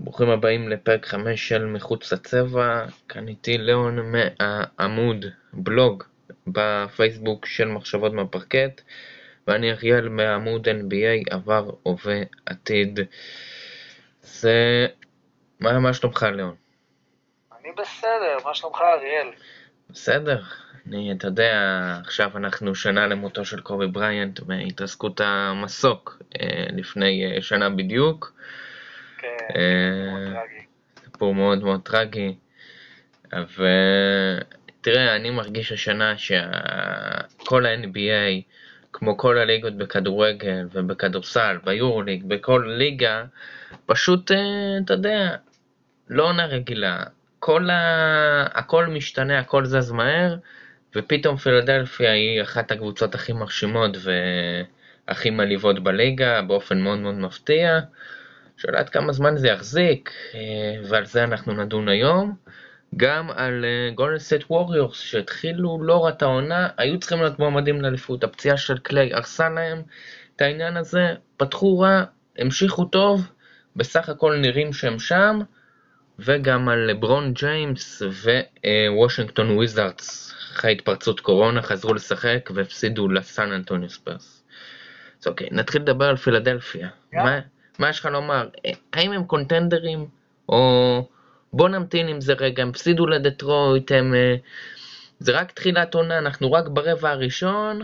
ברוכים הבאים לפרק 5 של מחוץ לצבע, כאן איתי ליאון מהעמוד בלוג בפייסבוק של מחשבות מהפרקט ואני אריאל מהעמוד NBA עבר, הווה, עתיד. זה... מה, מה שלומך ליאון? אני בסדר, מה שלומך אריאל? בסדר, אני, אתה יודע, עכשיו אנחנו שנה למותו של קובי בריינט בהתרסקות המסוק אה, לפני אה, שנה בדיוק. כן, אה, מאוד טרגי. סיפור מאוד מאוד טרגי. אבל תראה, אני מרגיש השנה שכל ה-NBA, כמו כל הליגות בכדורגל ובכדורסל, ביורוליג, בכל ליגה, פשוט, אה, אתה יודע, לא עונה רגילה. כל ה... הכל משתנה, הכל זז מהר, ופתאום פילדלפיה היא אחת הקבוצות הכי מרשימות והכי מלהיבות בליגה, באופן מאוד מאוד מפתיע. שאלה עד כמה זמן זה יחזיק, אה, ועל זה אנחנו נדון היום. גם על גולדן סטייט ווריורס שהתחילו לא רע את העונה, היו צריכים להיות מועמדים לאליפות. הפציעה של קליי הרסה להם את העניין הזה, פתחו רע, המשיכו טוב, בסך הכל נראים שהם שם, וגם על לברון ג'יימס ווושינגטון וויזארדס, אחרי התפרצות קורונה, חזרו לשחק והפסידו לסן אנטוניו ספרס. אז אוקיי, נתחיל לדבר על פילדלפיה. יאללה. מה, מה יש לך לומר? אה, האם הם קונטנדרים? או בוא נמתין עם זה רגע, הם הפסידו לדטרויט, הם... אה, זה רק תחילת עונה, אנחנו רק ברבע הראשון,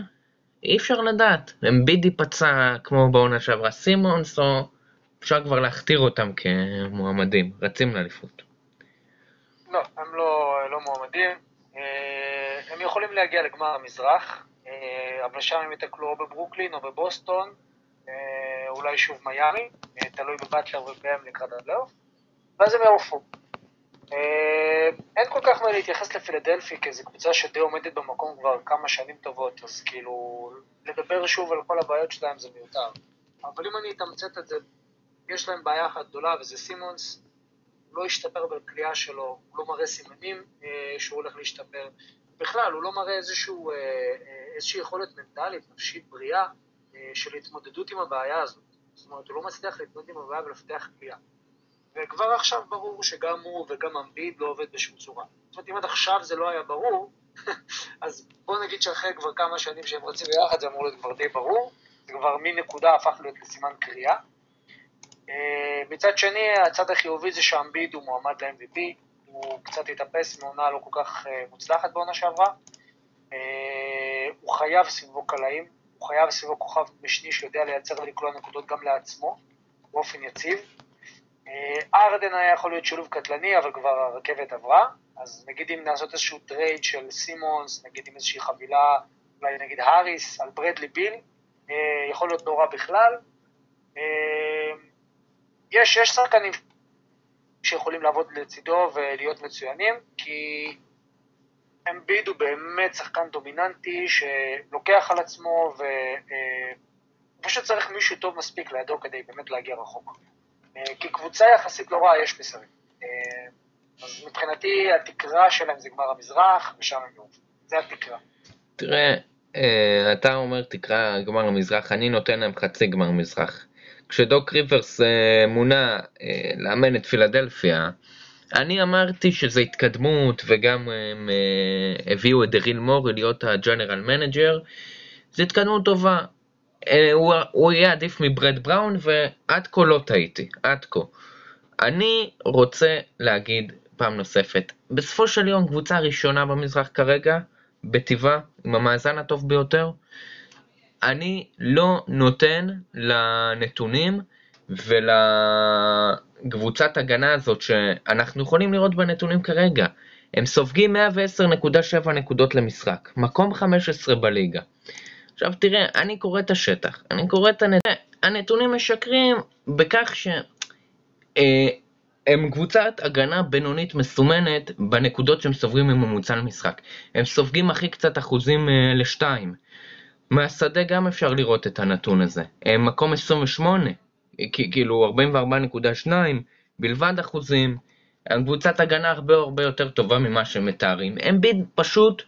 אי אפשר לדעת. הם בידי פצע כמו בעונה שעברה סימונס, או אפשר כבר להכתיר אותם כמועמדים, רצים לאליפות. לא, הם לא, לא מועמדים. אה, הם יכולים להגיע לגמר המזרח, אה, אבל שם הם ייתקלו או בברוקלין או בבוסטון, אה, אולי שוב מיאמי, אה, תלוי בבטלר ובהם לקראת הפלייאוף, ואז הם יעופו. אה, אין כל כך מה להתייחס לפילדלפי, כי זו קבוצה שדי עומדת במקום כבר כמה שנים טובות, אז כאילו, לדבר שוב על כל הבעיות שלהם זה מיותר. אבל אם אני אתמצת את זה, יש להם בעיה אחת גדולה, וזה סימונס, הוא לא השתפר בקליעה שלו, הוא לא מראה סימנים אה, שהוא הולך להשתפר. בכלל, הוא לא מראה איזשהו, איזושהי יכולת מנטלית, נפשית, בריאה, אה, של התמודדות עם הבעיה הזאת. זאת אומרת, הוא לא מצליח להתמודד עם הבעיה ולפתח קליעה. וכבר עכשיו ברור שגם הוא וגם אמביד לא עובד בשום צורה. זאת אומרת, אם עד עכשיו זה לא היה ברור, אז בוא נגיד שאחרי כבר כמה שנים שהם רצים ביחד, זה אמור להיות כבר די ברור. זה כבר מנקודה הפך להיות לסימן קריאה. אה, מצד שני, הצד החיובי זה שאמביד הוא מועמד ל-MVP, הוא קצת התאפס מעונה לא כל כך אה, מוצלחת בעונה שעברה. אה, הוא חייב סביבו קלעים, חייב סביבו כוכב משני שיודע לייצר ולקלוע נקודות גם לעצמו, באופן יציב. אה, הארדן היה יכול להיות שילוב קטלני, אבל כבר הרכבת עברה, אז נגיד אם נעשות איזשהו trade של סימונס, נגיד עם איזושהי חבילה, אולי נגיד האריס, על ברדלי ביל, אה, יכול להיות רע בכלל. אה, יש, יש שחקנים שיכולים לעבוד לצידו ולהיות מצוינים, כי אמביד הוא באמת שחקן דומיננטי שלוקח על עצמו ופשוט צריך מישהו טוב מספיק לידו כדי באמת להגיע רחוק. אה, כי קבוצה יחסית לא רעה יש מסרים. אה, אז מבחינתי התקרה שלהם זה גמר המזרח, ושם הם יורדים. זה התקרה. תראה, אה, אתה אומר תקרא גמר המזרח, אני נותן להם חצי גמר מזרח. כשדוק ריברס אה, מונה אה, לאמן את פילדלפיה, אני אמרתי שזה התקדמות וגם הם אה, הביאו את דריל מורי להיות ה general manager, זה התקדמות טובה. אה, הוא, הוא יהיה עדיף מברט בראון ועד כה לא טעיתי, עד כה. אני רוצה להגיד פעם נוספת, בסופו של יום קבוצה ראשונה במזרח כרגע, בטבלה, עם המאזן הטוב ביותר, אני לא נותן לנתונים ולקבוצת הגנה הזאת שאנחנו יכולים לראות בנתונים כרגע. הם סופגים 110.7 נקודות למשחק, מקום 15 בליגה. עכשיו תראה, אני קורא את השטח, אני קורא את הנתונים, הנתונים משקרים בכך ש... אה, קבוצת הגנה בינונית מסומנת בנקודות שהם סופגים מממוצע למשחק. הם סופגים הכי קצת אחוזים אה, לשתיים. מהשדה גם אפשר לראות את הנתון הזה. הם מקום 28, כ- כאילו 44.2 בלבד אחוזים. קבוצת הגנה הרבה הרבה יותר טובה ממה שהם מתארים. אמביד פשוט,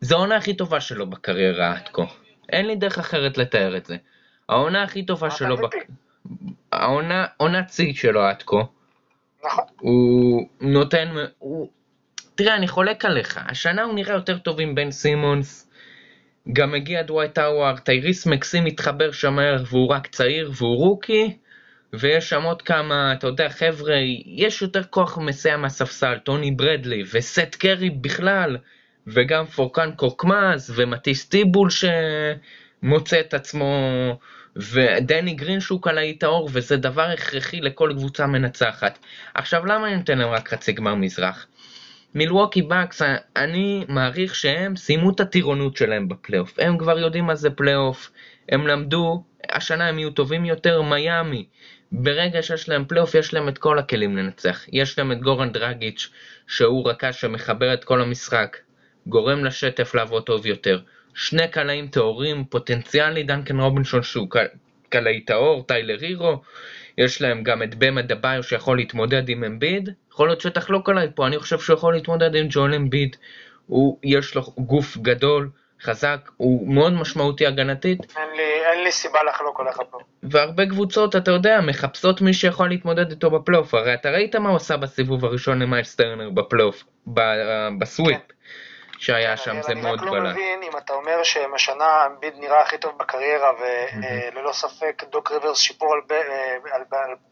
זו העונה הכי טובה שלו בקריירה עד כה. אין לי דרך אחרת לתאר את זה. העונה הכי טובה שלו, בק... העונה, עונת שיא שלו עד כה. נכון. הוא נותן, הוא... תראה, אני חולק עליך, השנה הוא נראה יותר טוב עם בן סימונס, גם הגיע דווייט האווארד, טייריס מקסי מתחבר שם מהר והוא רק צעיר והוא rookie, ויש שם עוד כמה, אתה יודע, חבר'ה, יש יותר כוח מסייע מהספסל, טוני ברדלי וסת' קרי בכלל, וגם פורקן קורקמאז ומטיס טיבול שמוצא את עצמו, ודני גרין שהוא קלעי טהור, וזה דבר הכרחי לכל קבוצה מנצחת. עכשיו, למה אני נותן להם רק חצי גמר מזרח? מילווקי בקס, אני מעריך שהם סיימו את הטירונות שלהם בפלייאוף. הם כבר יודעים מה זה פלייאוף, הם למדו, השנה הם יהיו טובים יותר, מיאמי. ברגע שיש להם פלייאוף, יש להם את כל הכלים לנצח. יש להם את גורן דרגיץ', שהוא רכז שמחבר את כל המשחק, גורם לשטף לעבוד טוב יותר. שני קלעים טהורים, פוטנציאלי, דנקן רובינשון שהוא קלעי טהור, טיילר הירו. יש להם גם את באם אדבאיו שיכול להתמודד עם אמביד. יכול להיות שתחלוק עליי פה, אני חושב שהוא יכול להתמודד עם ג'ואל אמביד. הוא, יש לו גוף גדול, חזק, הוא מאוד משמעותי הגנתית. אין לי, אין לי סיבה לחלוק עליך פה. והרבה קבוצות, אתה יודע, מחפשות מי שיכול להתמודד איתו בפלייאוף. הרי אתה ראית מה הוא עשה בסיבוב הראשון למיילס טרנר בפלייאוף, ב sweep. כן. שהיה שם, זה מאוד בלט. אני רק לא מבין אם אתה אומר שהם השנה אמביד נראה הכי טוב בקריירה, וללא ספק דוק ריברס שיפור על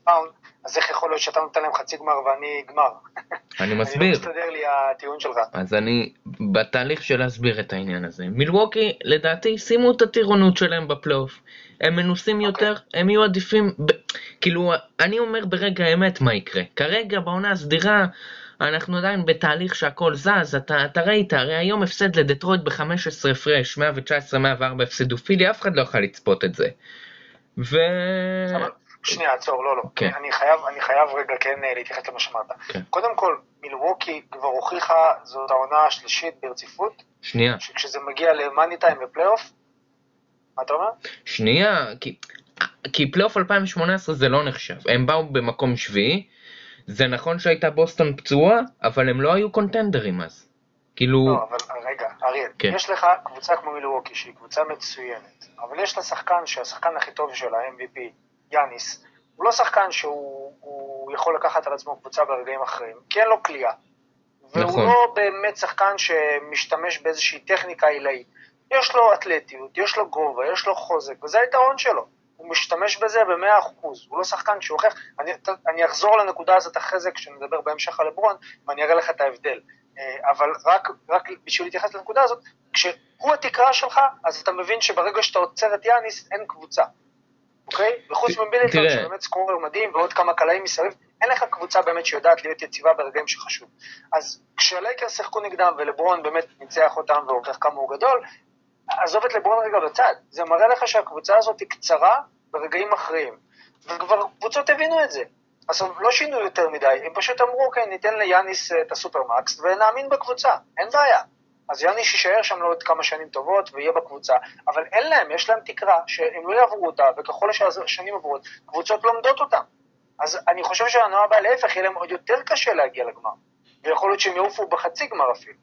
בראון, אז איך יכול להיות שאתה נותן להם חצי גמר ואני גמר? אני מסביר. אני לא מסתדר לי הטיעון שלך. אז אני בתהליך של להסביר את העניין הזה. מילווקי, לדעתי, שימו את הטירונות שלהם בפלייאוף. הם מנוסים okay. יותר, הם יהיו עדיפים, ב... כאילו, אני אומר ברגע האמת מה יקרה. כרגע בעונה הסדירה, אנחנו עדיין בתהליך שהכל זז, אתה, אתה ראית, הרי היום הפסד לדטרויט ב-15 הפרש, 119-104 הפסדו פילי, אף אחד לא יכול לצפות את זה. ו... שנייה, עצור, לא, לא. כן. אני, חייב, אני חייב רגע כן אה, להתייחס למה שאמרת. כן. קודם כל, מילווקי כבר הוכיחה, זאת העונה השלישית ברציפות. שנייה. שכשזה מגיע למאני טיים ופלייאוף, מה אתה אומר? שנייה, כי, כי פלייאוף 2018 זה לא נחשב. הם באו במקום שביעי, זה נכון שהייתה בוסטון פצועה, אבל הם לא היו קונטנדרים אז. כאילו... לא, אבל רגע, אריאל, כן. יש לך קבוצה כמו מילווקי שהיא קבוצה מצוינת, אבל יש לה שחקן שהשחקן הכי טוב שלה, MVP, יאניס, הוא לא שחקן שהוא יכול לקחת על עצמו קבוצה ברגעים אחרים, כי אין לו כליאה. והוא נכון. לא באמת שחקן שמשתמש באיזושהי טכניקה עילאית. יש לו אתלטיות, יש לו גובה, יש לו חוזק, וזה היתרון שלו. הוא משתמש בזה במאה אחוז, הוא לא שחקן שהוכיח, אני, אני אחזור לנקודה הזאת אחרי זה כשנדבר בהמשך על לברון, ואני אראה לך את ההבדל. אה, אבל רק, רק בשביל להתייחס לנקודה הזאת, כשהוא התקרה שלך, אז אתה מבין שברגע שאתה עוצר את יאניס, אין קבוצה. אוקיי? וחוץ מביליטון, שבאמת סקורר מדהים, ועוד כמה קלעים מסביב, אין לך קבוצה באמת שיודעת להיות יציבה ברגעים שחשוב. אז כשהלייקר שיחקו נגדם ולברון באמת ניצח אותם והוכיח כמה הוא גדול, עזוב את לברון רגע בצד, זה מראה לך שהקבוצה הזאת היא קצרה ברגעים אחרים. וכבר קבוצות הבינו את זה. אז הם לא שינו יותר מדי, הם פשוט אמרו, כן, ניתן ליאניס את הסופרמקס ונאמין בקבוצה, אין בעיה. אז יאניס יישאר שם לעוד כמה שנים טובות ויהיה בקבוצה, אבל אין להם, יש להם תקרה שהם לא יעברו אותה, וככל שהשנים עוברות, קבוצות לומדות אותה. אז אני חושב שהנועה הבאה להפך, יהיה להם עוד יותר קשה להגיע לגמר. ויכול להיות שהם יעופו בחצי גמר אפילו,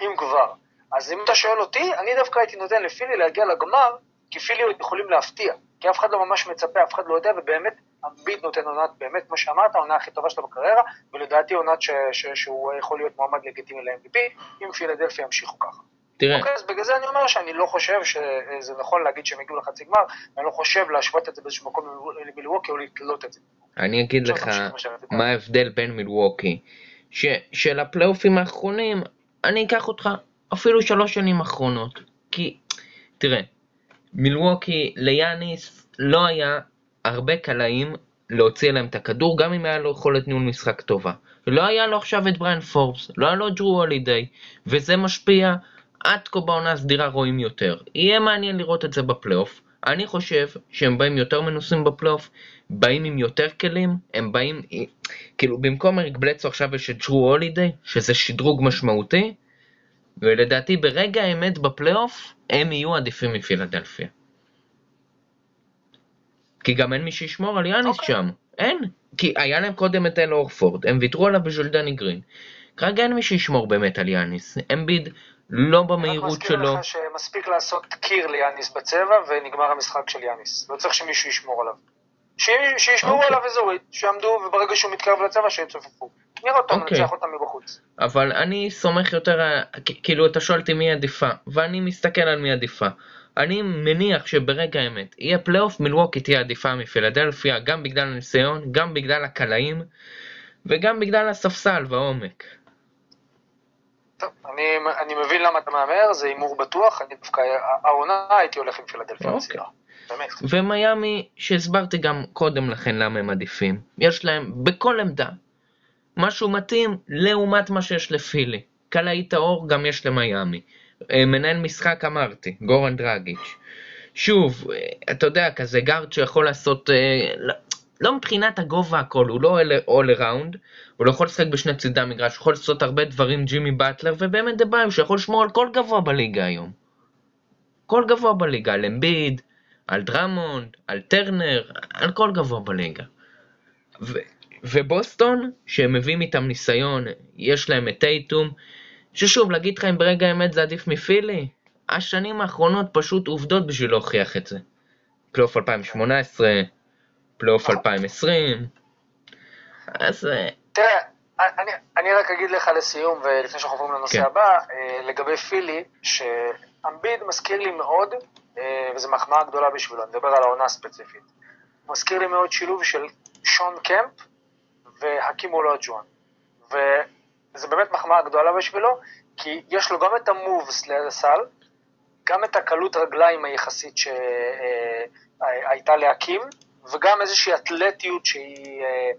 אם כבר. אז אם אתה שואל אותי, אני דווקא הייתי נותן לפילי להגיע לגמר, כי פילי יכולים להפתיע. כי אף אחד לא ממש מצפה, אף אחד לא יודע, ובאמת אמביט נותן עונת, באמת, כמו שאמרת, העונה הכי טובה שלו בקריירה, ולדעתי עונת ש, ש, שהוא יכול להיות מועמד לגיטימי ל-MVP, אם פילדלפי ימשיכו ככה. תראה. אוקיי, אז בגלל זה אני אומר שאני לא חושב שזה נכון להגיד שהם הגיעו לחצי גמר, ואני לא חושב להשוות את זה באיזשהו מקום למילווקי או לתלות את זה. אני אגיד לך מה ההבדל בין מילווקי, של הפלייאופים האחרונים, אני אקח אותך אפילו שלוש שנים אחרונות, כי תראה, מילווקי ליאניס לא היה הרבה קלעים להוציא אליהם את הכדור, גם אם היה לו יכולת ניהול משחק טובה. לא היה לו עכשיו את בריין פורבס, לא היה לו ג'רו הולידיי, וזה משפיע, עד כה בעונה הסדירה רואים יותר. יהיה מעניין לראות את זה בפלייאוף. אני חושב שהם באים יותר מנוסים בפלייאוף, באים עם יותר כלים, הם באים, כאילו במקום אריק בלצו עכשיו יש את ג'רו הולידיי, שזה שדרוג משמעותי, ולדעתי ברגע האמת בפלייאוף הם יהיו עדיפים מפילדלפיה. כי גם אין מי שישמור על יאניס okay. אוקיי. שם, אין. כי היה להם קודם את אל אורפורד, הם ויתרו עליו בשביל דני גרין. כרגע אין מי שישמור באמת על יאניס. אמביד לא במהירות שלו. אני מזכיר לך שמספיק לעשות קיר ליאניס בצבע ונגמר המשחק של יאניס. לא צריך שמישהו ישמור עליו. שישמעו okay. עליו אזורית, שיעמדו, וברגע שהוא מתקרב לצבע שיצופפו. נראה אותו okay. אוקיי. מנצח אותם מבחוץ. אבל אני סומך יותר, כאילו אתה שואל אותי מי עדיפה, ואני מסתכל על מי עדיפה. אני מניח שברגע האמת יהיה פלייאוף, מילווקי תהיה עדיפה מפילדלפיה, גם בגלל הניסיון, גם בגלל הקלעים, וגם בגלל הספסל והעומק. טוב, אני, אני מבין למה אתה מהמר, זה הימור בטוח, אני דווקא, העונה הייתי הולך עם פילדלפיה אוקיי. באמת. ומיאמי, שהסברתי גם קודם לכן למה הם עדיפים, יש להם בכל עמדה משהו מתאים לעומת מה שיש לפילי. קלעי טהור גם יש למיאמי. אה, מנהל משחק אמרתי, גורן דרגיץ'. שוב, אה, אתה יודע, כזה גארד שיכול לעשות, אה, לא, לא מבחינת הגובה הכל, הוא לא all around, הוא לא יכול לשחק בשני צידי המגרש, הוא יכול לעשות הרבה דברים ג'ימי באטלר, ובאמת אדבאיו שיכול לשמור על כל גבוה בליגה היום. כל גבוה בליגה, על אמביד, על דרמונד, על טרנר, על כל גבוה בליגה. ובוסטון, שהם מביאים איתם ניסיון, יש להם את טייטום, ששוב, להגיד לך אם ברגע האמת זה עדיף מפילי? השנים האחרונות פשוט עובדות בשביל להוכיח את זה. פלייאוף 2018, פלייאוף 2020, אז... אה, תראה, אני, אני רק אגיד לך לסיום, ולפני שאנחנו עוברים לנושא כן. הבא, אה, לגבי פילי, שאמביד מזכיר לי מאוד, אה, וזו מחמאה גדולה בשבילו, אני מדבר על העונה הספציפית, מזכיר לי מאוד שילוב של שון קמפ והקים אולוג'ואן. וזה באמת מחמאה גדולה בשבילו, כי יש לו גם את המובס ליד הסל, גם את הקלות רגליים היחסית שהייתה להקים, וגם איזושהי אתלטיות שהיא אה,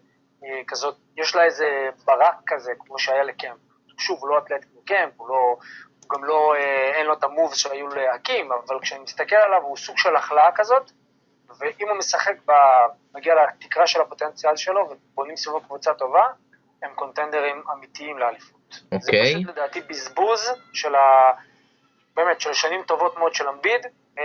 אה, כזאת, יש לה איזה ברק כזה, כמו שהיה לקמפ. שוב, הוא לא אתלט כמו קמפ, הוא, לא, גם לא, אה, אין לו את המובס שהיו להקים, אבל כשאני מסתכל עליו הוא סוג של החלאה כזאת, ואם הוא משחק, ב, מגיע לתקרה של הפוטנציאל שלו ובונים סביבו קבוצה טובה, הם קונטנדרים אמיתיים לאליפות. אוקיי. Okay. זה פשוט לדעתי בזבוז של ה... באמת, של שנים טובות מאוד של אמביד אה,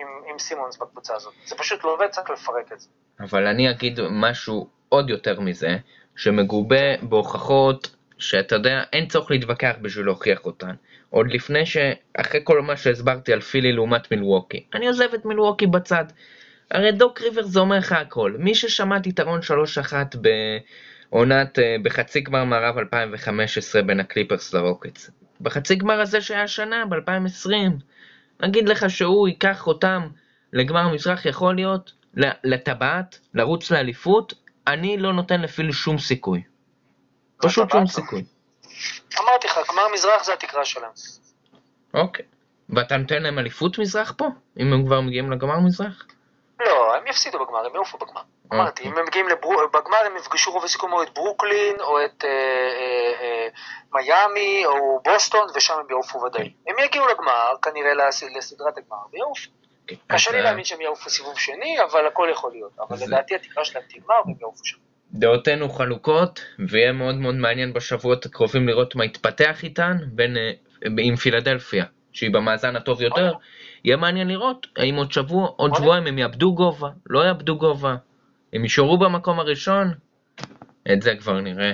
עם, עם סימונס בקבוצה הזאת. זה פשוט לא עובד, צריך לפרק את זה. אבל אני אגיד משהו עוד יותר מזה, שמגובה בהוכחות שאתה יודע, אין צורך להתווכח בשביל להוכיח אותן. עוד לפני ש... אחרי כל מה שהסברתי על פילי לעומת מילווקי. אני עוזב את מילווקי בצד. הרי דוק ריבר זה אומר לך הכל. מי ששמע את יתרון 3-1 בעונת, אה, בחצי גמר מערב 2015 בין הקליפרס לרוקטס. בחצי גמר הזה שהיה השנה, ב-2020, נגיד לך שהוא ייקח אותם לגמר המזרח, יכול להיות לטבעת, לרוץ לאליפות, אני לא נותן אפילו שום סיכוי. פשוט שום סיכוי. אמרתי לך, גמר מזרח זה התקרה שלהם. אוקיי. ואתה נותן להם אליפות מזרח פה? אם הם כבר מגיעים לגמר מזרח? הם יפסידו בגמר, הם יעופו בגמר. אוקיי. אמרתי, אם הם מגיעים בגמר, הם יפגשו רוב הסיכום או את ברוקלין, או את אה, אה, אה, מיאמי, או בוסטון, ושם הם יעופו ודאי. הם יגיעו לגמר, כנראה לסדרת הגמר, ויעופו. אוקיי, קשה לי להאמין שהם יעופו סיבוב שני, אבל הכל יכול להיות. אבל לדעתי התקרה שלהם תגמר והם יעופו שם. דעותינו חלוקות, ויהיה מאוד מאוד מעניין בשבועות הקרובים לראות מה יתפתח איתן, בין, עם פילדלפיה, שהיא במאזן הטוב יותר. אוקיי. יהיה מעניין לראות האם עוד שבוע, עוד שבועיים הם יאבדו גובה, לא יאבדו גובה, הם יישארו במקום הראשון, את זה כבר נראה.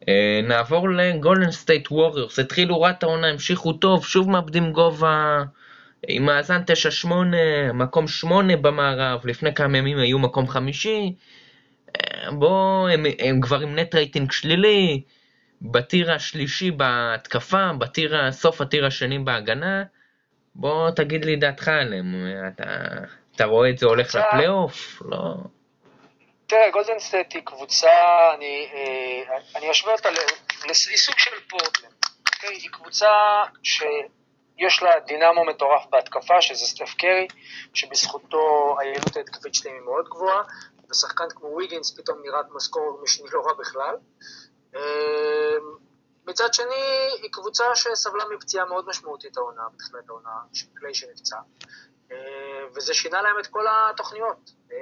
אה, נעבור לגולדן סטייט ווריורס, התחילו רע את העונה, המשיכו טוב, שוב מאבדים גובה עם מאזן 9-8, מקום 8 במערב, לפני כמה ימים היו מקום חמישי. אה, בואו, הם, הם כבר עם net rating שלילי, ב tier השלישי בהתקפה, ב tier, סוף ה tier השני בהגנה. בוא תגיד לי דעתך עליהם, אתה, אתה רואה את זה הולך לפלייאוף? לא. תראה, גולדן סטייט היא קבוצה, אני, אה, אני אשווה אותה לסוג של פורטלנד. אוקיי? היא קבוצה שיש לה דינמו מטורף בהתקפה, שזה סטף קרי, שבזכותו היעילות ההתקפית שלהם היא מאוד גבוהה, ושחקן כמו ויגינס פתאום נראית משכורת משני לא רע בכלל. מצד שני, היא קבוצה שסבלה מפציעה מאוד משמעותית העונה, בתחילת העונה, קליי שנפצע, אה, וזה שינה להם את כל התוכניות, אה,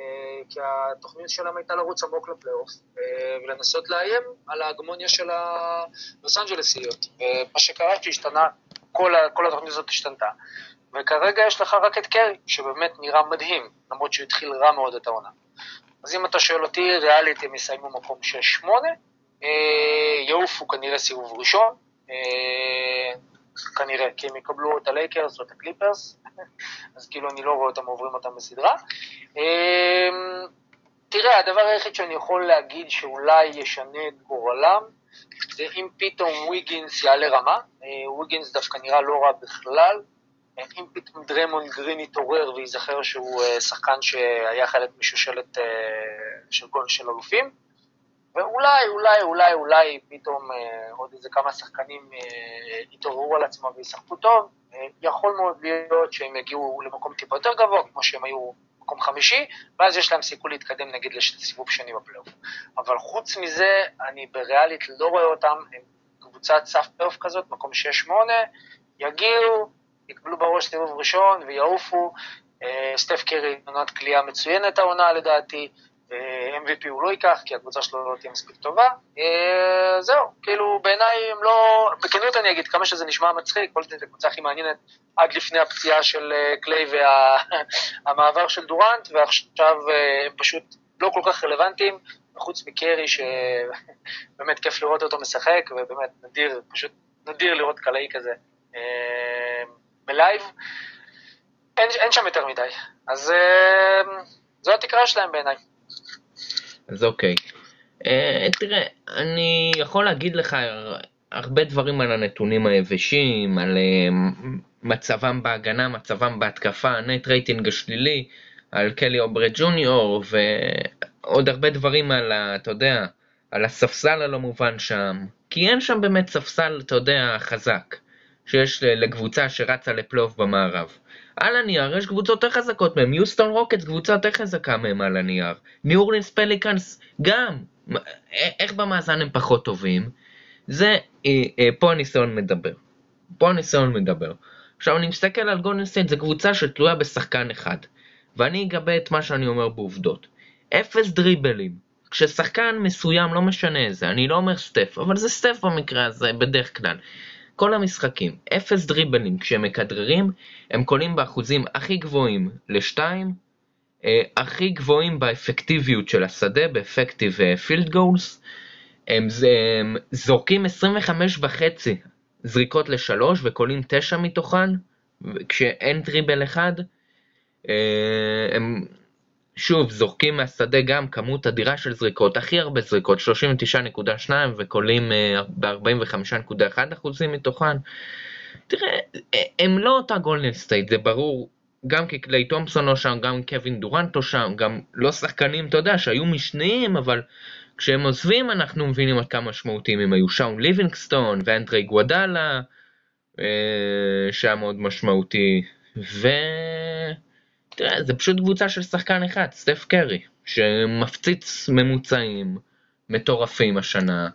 כי התוכנית שלהם הייתה לרוץ עמוק לפלייאוף, אה, ולנסות לאיים על ההגמוניה של הלוס אנג'לסיות, ומה שקרה שהשתנה, כל, כל התוכנית הזאת השתנתה. וכרגע יש לך רק את קרי, שבאמת נראה מדהים, למרות שהוא התחיל רע מאוד את העונה. אז אם אתה שואל אותי, ריאלית הם יסיימו מקום 6-8, אה, יעופו כנראה סיבוב ראשון, אה, כנראה, כי הם יקבלו את הלייקרס או את הקליפרס, אז כאילו אני לא רואה אותם עוברים אותם בסדרה. אה, תראה, הדבר היחיד שאני יכול להגיד שאולי ישנה את גורלם, זה אם פתאום ויגינס יעלה רמה, אה, ויגינס דווקא נראה לא רע בכלל, אה, אם פתאום דרמון גרין יתעורר וייזכר שהוא אה, שחקן שהיה חלק משושלת של גול של אלופים, ואולי, אולי, אולי, אולי פתאום עוד איזה כמה שחקנים יתעוררו על עצמם וישחקו טוב, יכול מאוד להיות שהם יגיעו למקום טיפה יותר גבוה, כמו שהם היו מקום חמישי, ואז יש להם סיכוי להתקדם נגיד לסיבוב שני בפלייאוף. אבל חוץ מזה, אני בריאלית לא רואה אותם, הם קבוצת סף פלייאוף כזאת, מקום 6-8, יגיעו, יקבלו בראש סיבוב ראשון ויעופו. אה, סטף קרי עונת קליעה מצוינת העונה לדעתי, MVP הוא לא ייקח, כי הקבוצה שלו לא תהיה מספיק טובה. אה, זהו, כאילו בעיניי הם לא, בכנות אני אגיד, כמה שזה נשמע מצחיק, בכל זאת הקבוצה הכי מעניינת עד לפני הפציעה של אה, קליי והמעבר של דורנט, ועכשיו אה, הם פשוט לא כל כך רלוונטיים, חוץ מקרי שבאמת כיף לראות אותו משחק, ובאמת נדיר, פשוט נדיר לראות קלעי כזה בלייב. אין שם יותר מדי, אז זו התקרה שלהם בעיניי. אז אוקיי. אה, תראה, אני יכול להגיד לך הרבה דברים על הנתונים היבשים, על אה, מצבם בהגנה, מצבם בהתקפה, net rating השלילי, על קלי אוברה ג'וניור, ועוד הרבה דברים על, ה, אתה יודע, על הספסל הלא מובן שם. כי אין שם באמת ספסל, אתה יודע, חזק, שיש לקבוצה שרצה לפלייאוף במערב. על הנייר יש קבוצות יותר חזקות מהם, יוסטון רוקטס קבוצה יותר חזקה מהם על הנייר, ניו אורלינס פליקאנס גם, איך במאזן הם פחות טובים? זה, אה, אה, פה הניסיון מדבר. פה הניסיון מדבר. עכשיו אני מסתכל על גולדן סטייט, זו קבוצה שתלויה בשחקן אחד, ואני אגבה את מה שאני אומר בעובדות. אפס דריבלים. כששחקן מסוים, לא משנה איזה, אני לא אומר סטף, אבל זה סטף במקרה הזה, בדרך כלל. כל המשחקים, אפס דריבלים כשהם מכדררים, הם קולעים באחוזים הכי גבוהים לשתיים, אה, הכי גבוהים באפקטיביות של השדה, באפקטיב field goals, הם, הם זורקים 25 וחצי זריקות לשלוש וקולעים תשע מתוכן, כשאין דריבל אחד, אה, הם שוב, זורקים מהשדה גם כמות אדירה של זריקות, הכי הרבה זריקות, 39.2 וקולעים אה, ב-45.1% מתוכן. תראה, הם לא אותה גולדן סטייט, זה ברור. גם כי קליי תומפסון לא שם, גם קווין דורנט לא שם, גם לא שחקנים, אתה יודע, שהיו משניים, אבל כשהם עוזבים אנחנו מבינים עד כמה משמעותיים הם היו. שאון ליבינגסטון ואנדרי גוודאלה, אה, שהיה מאוד משמעותי. ו... תראה, זה פשוט קבוצה של שחקן אחד, סטף קרי, שמפציץ ממוצעים מטורפים השנה.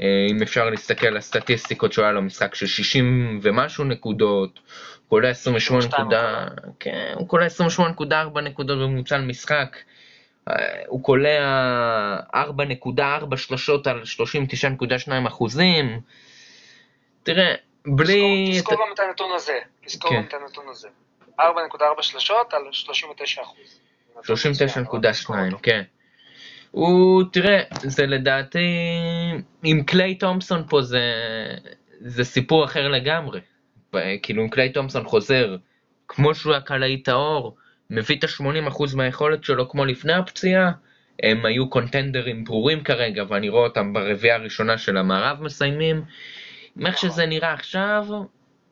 אה, אם אפשר להסתכל על הסטטיסטיקות שהוא היה לו משחק של 60 ומשהו נקודות, קולע 28 נקודה, כן, הוא קולע 28.4 נקודות בממוצע למשחק, אה, הוא קולע 4.4 שלשות על 39.2 אחוזים. תראה, בלי... תזכור גם את הנתון הזה, תזכור גם כן. את הנתון הזה. 4.4 שלשות על 39 אחוז. 39.2, כן. הוא, תראה, זה לדעתי, עם קליי תומפסון פה זה, זה סיפור אחר לגמרי. כאילו אם קליי תומפסון חוזר כמו שהוא היה קלעי טהור, מביא את ה-80% מהיכולת שלו כמו לפני הפציעה, הם היו קונטנדרים ברורים כרגע, ואני רואה אותם ברביעייה הראשונה של המערב מסיימים. איך שזה נראה עכשיו,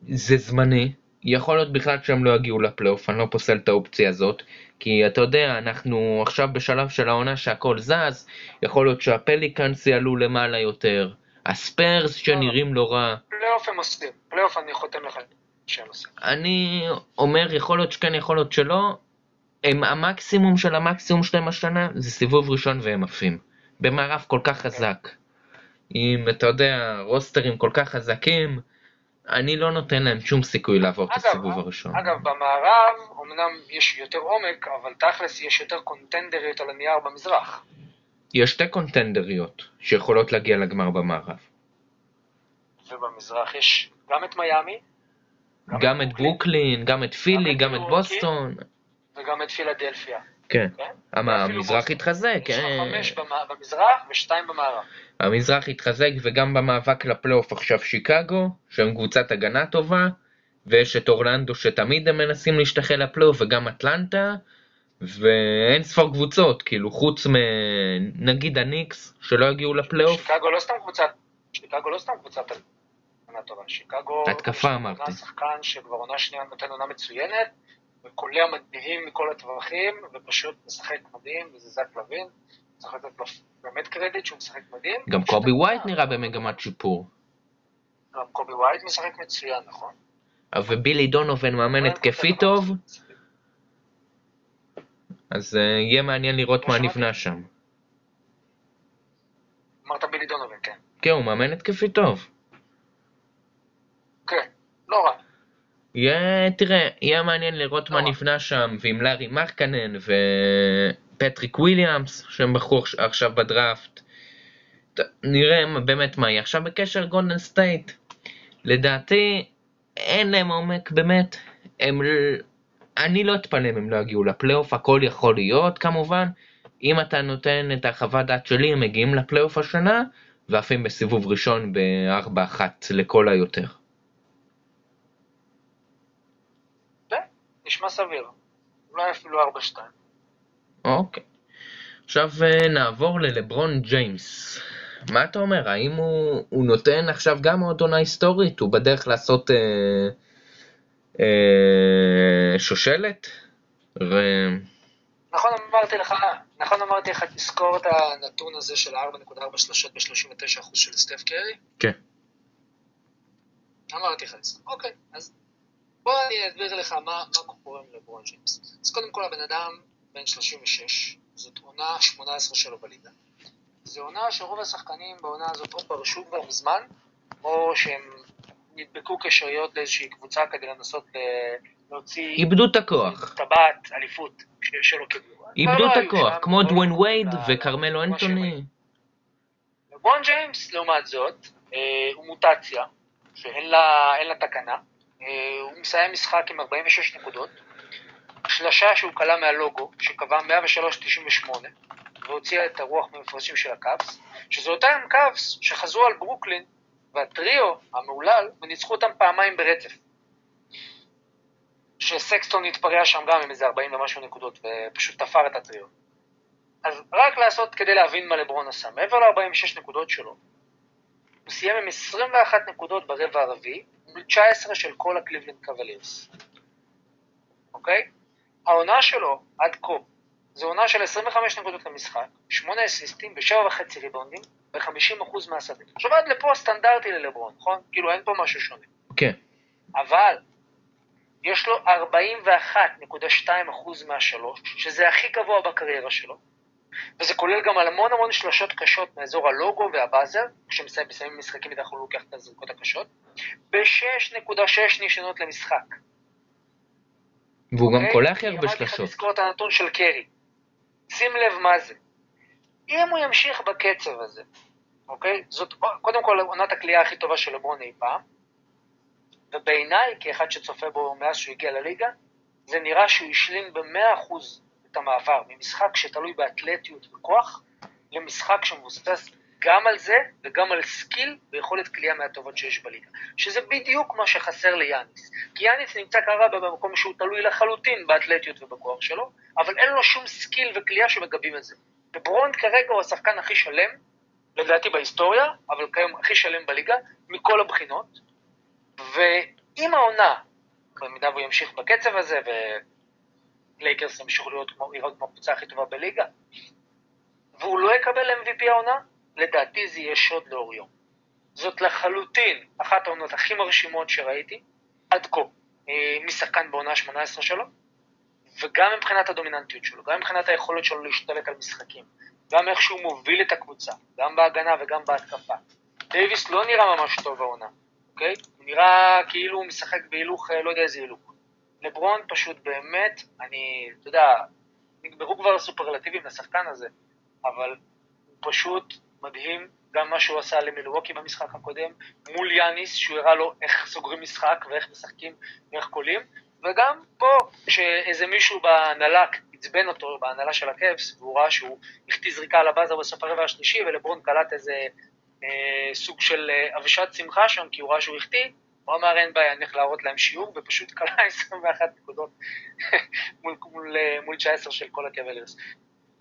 זה זמני, יכול להיות בכלל שהם לא יגיעו לפלייאוף, אני לא פוסל את האופציה הזאת, כי אתה יודע, אנחנו עכשיו בשלב של העונה שהכל זז, יכול להיות שהפליקאנס יעלו למעלה יותר, הספיירס שנראים לא רע. פלייאוף הם עושים, פלייאוף אני חותם לך שהם עושים. אני אומר, יכול להיות שכן, יכול להיות שלא, הם המקסימום של המקסימום שלהם השנה, זה סיבוב ראשון והם עפים. במערב כל כך חזק. אם אתה יודע, רוסטרים כל כך חזקים, אני לא נותן להם שום סיכוי לעבור את הסיבוב הראשון. אגב, במערב אמנם יש יותר עומק, אבל תכלס יש יותר קונטנדריות על הנייר במזרח. יש שתי קונטנדריות שיכולות להגיע לגמר במערב. ובמזרח יש גם את מיאמי, גם, גם את ברוקלין, גם את פילי, גם את בוסטון. וגם את פילדלפיה. כן, כן? המזרח התחזק. יש לך חמש במזרח ושתיים במערב. המזרח התחזק וגם במאבק לפלייאוף עכשיו שיקגו, שהם קבוצת הגנה טובה, ויש את אורלנדו שתמיד הם מנסים להשתחל לפלייאוף, וגם אטלנטה, ואין ספור קבוצות, כאילו, חוץ מנגיד הניקס, שלא יגיעו לפלייאוף. שיקגו לא סתם קבוצת, שיקגו לא סתם קבוצת הגנה טובה. שיקגו... התקפה אמרתי. שחקן שכבר עונה שנייה נותן עונה מצוינת, וקולע מדהים מכל הטווחים, ופשוט משחק מדהים, וזה זק לוין. צריך לתת לו באמת קרדיט שהוא משחק מדהים. גם קובי ווייט נראה במגמת שיפור. גם קובי ווייט משחק מצוין, נכון. ובילי דונובן מאמן התקפי טוב, אז אה, יהיה מעניין לראות מה נבנה שם. אמרת בילי דונובן, כן. כן, הוא מאמן התקפי טוב. כן, לא רע. יהיה, תראה, יהיה מעניין לראות מה נבנה שם, ועם לאורי מרקנן ופטריק וויליאמס, שהם בחרו עכשיו בדראפט. נראה באמת מה יהיה. עכשיו בקשר גולדן סטייט, לדעתי אין להם עומק באמת. הם... אני לא אתפלא אם הם לא יגיעו לפלייאוף, הכל יכול להיות כמובן. אם אתה נותן את החוות דעת שלי, הם מגיעים לפלייאוף השנה, ועפים בסיבוב ראשון ב-4-1 לכל היותר. נשמע סביר. אולי אפילו 4-2. אוקיי. עכשיו אה, נעבור ללברון ג'יימס. מה אתה אומר? האם הוא, הוא נותן עכשיו גם עוד עונה היסטורית? הוא בדרך לעשות אה, אה, שושלת? ו... נכון אמרתי לך, נכון אמרתי לך, תזכור את הנתון הזה של 4.4 שלושות ב-39% של סטף קרי? כן. אמרתי לך את זה. אוקיי, אז בוא אני אסביר לך מה, מה קורה עם לברון ג'יימס. אז קודם כל הבן אדם בן 36, זאת עונה 18 שלו בליגה. זו עונה שרוב השחקנים בעונה הזאת או פרשו כבר מזמן, או שהם נדבקו כשריות לאיזושהי קבוצה כדי לנסות להוציא... איבדו את הכוח. טבעת, אליפות, שלא קיבלו. איבדו את הכוח, כמו דווין וייד וקרמלו אנטוני. לברון ג'יימס, לעומת זאת, אה, הוא מוטציה, שאין לה תקנה. אה, הוא מסיים משחק עם 46 נקודות, שלשה שהוא כלה מהלוגו, שקבע 103.98, והוציאה את הרוח מהמפרשים של הקאבס, שזה אותם קאבס שחזרו על ברוקלין, והטריו המהולל, וניצחו אותם פעמיים ברצף. שסקסטון התפרע שם גם עם איזה 40 ומשהו נקודות, ופשוט תפר את הטריו. אז רק לעשות כדי להבין מה לברון עשה, מעבר ל-46 נקודות שלו, הוא סיים עם 21 נקודות ברבע הרביעי, 19 של כל הקליבלנד קוולירס. אוקיי? העונה שלו עד כה זו עונה של 25 נקודות למשחק, 8 אסיסטים ו-7.5 ריבונדים ו-50% מהשדה. עכשיו עד לפה סטנדרטי ללברון, נכון? כאילו אין פה משהו שונה. כן. אבל יש לו 41.2% מהשלוש, שזה הכי גבוה בקריירה שלו, וזה כולל גם על המון המון שלושות קשות מאזור הלוגו והבאזר, כשמסיימים משחקים הוא לוקח את הזריקות הקשות, ב-6.6 ניסיונות למשחק. והוא גם אוקיי? קולע הכי הרבה שלשות. אמרתי לך לזכור את הנתון של קרי. שים לב מה זה. אם הוא ימשיך בקצב הזה, אוקיי? זאת קודם כל עונת הקליעה הכי טובה של לברון אי פעם, ובעיניי, כאחד שצופה בו מאז שהוא הגיע לליגה, זה נראה שהוא השלים ב-100% את המעבר ממשחק שתלוי באתלטיות וכוח, למשחק שמבוסס גם על זה וגם על skill ויכולת קליעה מהטובות שיש בליגה. שזה בדיוק מה שחסר ליאניס. כי יאניס נמצא כרגע במקום שהוא תלוי לחלוטין באתלטיות ובכוח שלו, אבל אין לו שום skill וקליעה שמגבים את זה. ולברון כרגע הוא השחקן הכי שלם, לדעתי בהיסטוריה, אבל כיום הכי שלם בליגה, מכל הבחינות. ואם העונה, במידה והוא ימשיך בקצב הזה, ולייקרס ימשיכו לראות כמו, לראות כמו הקבוצה הכי טובה בליגה, והוא לא יקבל MVP העונה, לדעתי זה יהיה שוד לאור יום. זאת לחלוטין אחת העונות הכי מרשימות שראיתי עד כה אה, משחקן בעונה 18 שלו, וגם מבחינת הדומיננטיות שלו, גם מבחינת היכולת שלו להשתלט על משחקים, גם איך שהוא מוביל את הקבוצה, גם בהגנה וגם בהתקפה. דייוויס לא נראה ממש טוב בעונה, אוקיי? הוא נראה כאילו הוא משחק בהילוך, אה, לא יודע איזה הילוך. לברון פשוט באמת, אני, אתה יודע, נגמרו כבר הסופרלטיבים לשחקן הזה, אבל הוא פשוט מדהים, גם מה שהוא עשה למילווקי במשחק הקודם, מול יאניס, שהוא הראה לו איך סוגרים משחק ואיך משחקים ואיך קולים, וגם פה, כשאיזה מישהו בהנהלה עצבן אותו, בהנהלה של הקאפס, והוא ראה שהוא החטיא זריקה על הבאזר בסוף הרבע השלישי, ולברון קלט איזה אה, סוג של אה, אבישת שמחה שם, כי הוא ראה שהוא החטיא, הוא אמר אין בעיה, אני הולך להראות להם שיעור, ופשוט קלה 21 נקודות מול, מול, מול 19 של כל הקבלרס.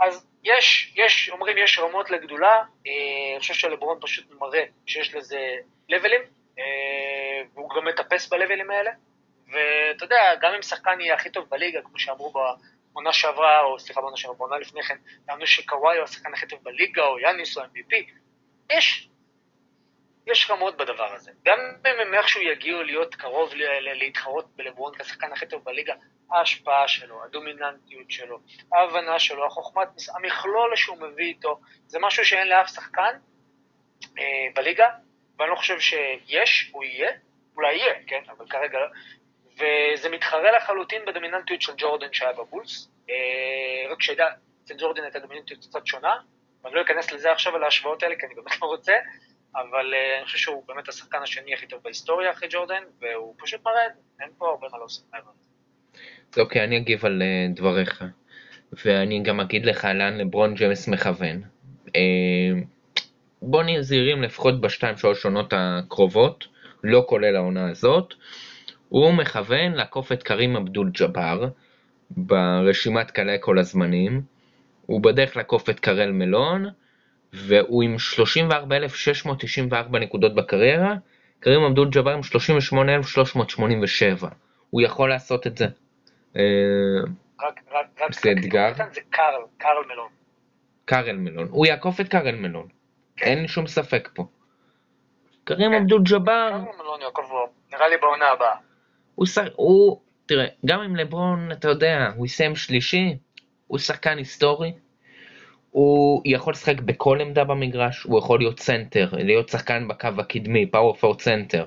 אז יש, יש, אומרים יש רמות לגדולה, אה, אני חושב שלברון פשוט מראה שיש לזה לבלים, אה, והוא גם מטפס בלבלים האלה, ואתה יודע, גם אם שחקן יהיה הכי טוב בליגה, כמו שאמרו בעונה שעברה, או סליחה בעונה שעברה, בעונה לפני כן, טענו שקוואי הוא השחקן הכי טוב בליגה, או יאניס או MVP, יש, יש רמות בדבר הזה. גם אם הם איכשהו יגיעו להיות קרוב להתחרות בלברון כשחקן הכי טוב בליגה, ההשפעה שלו, הדומיננטיות שלו, ההבנה שלו, החוכמת, המכלול שהוא מביא איתו, זה משהו שאין לאף שחקן אה, בליגה, ואני לא חושב שיש, הוא יהיה, אולי יהיה, כן, אבל כרגע לא, וזה מתחרה לחלוטין בדומיננטיות של ג'ורדן שהיה בבולס, אה, רק שידע, אצל ג'ורדן הייתה דומיננטיות קצת שונה, ואני לא אכנס לזה עכשיו, על ההשוואות האלה, כי אני באמת לא רוצה, אבל uh, אני חושב שהוא באמת השחקן השני הכי טוב בהיסטוריה אחרי ג'ורדן, והוא פשוט מראה אין פה הרבה מה להוסיף מעבר. אוקיי, אני אגיב על uh, דבריך, ואני גם אגיד לך לאן לברון ג'מס מכוון. Uh, בוא נהיה זהירים לפחות בשתיים שלוש עונות הקרובות, לא כולל העונה הזאת. הוא מכוון לעקוף את קרים אבדול ג'אבר ברשימת קלעי כל הזמנים. הוא בדרך לעקוף את קרל מלון, והוא עם 34,694 נקודות בקריירה, קרים אבדול ג'אבר עם 38,387. הוא יכול לעשות את זה. אה, רק, רק, רק, זה אתגר. זה קארל, קארל מלון. קארל מלון. הוא יעקוף את קארל מלון. כן. אין שום ספק פה. קרים כן. אבדול ג'אבר... קארל מלון יעקוף נראה לי בעונה הבאה. הוא, הוא, תראה, גם אם לברון, אתה יודע, הוא יסיים שלישי, הוא שחקן היסטורי, הוא יכול לשחק בכל עמדה במגרש, הוא יכול להיות סנטר, להיות שחקן בקו הקדמי, power forward, סנטר,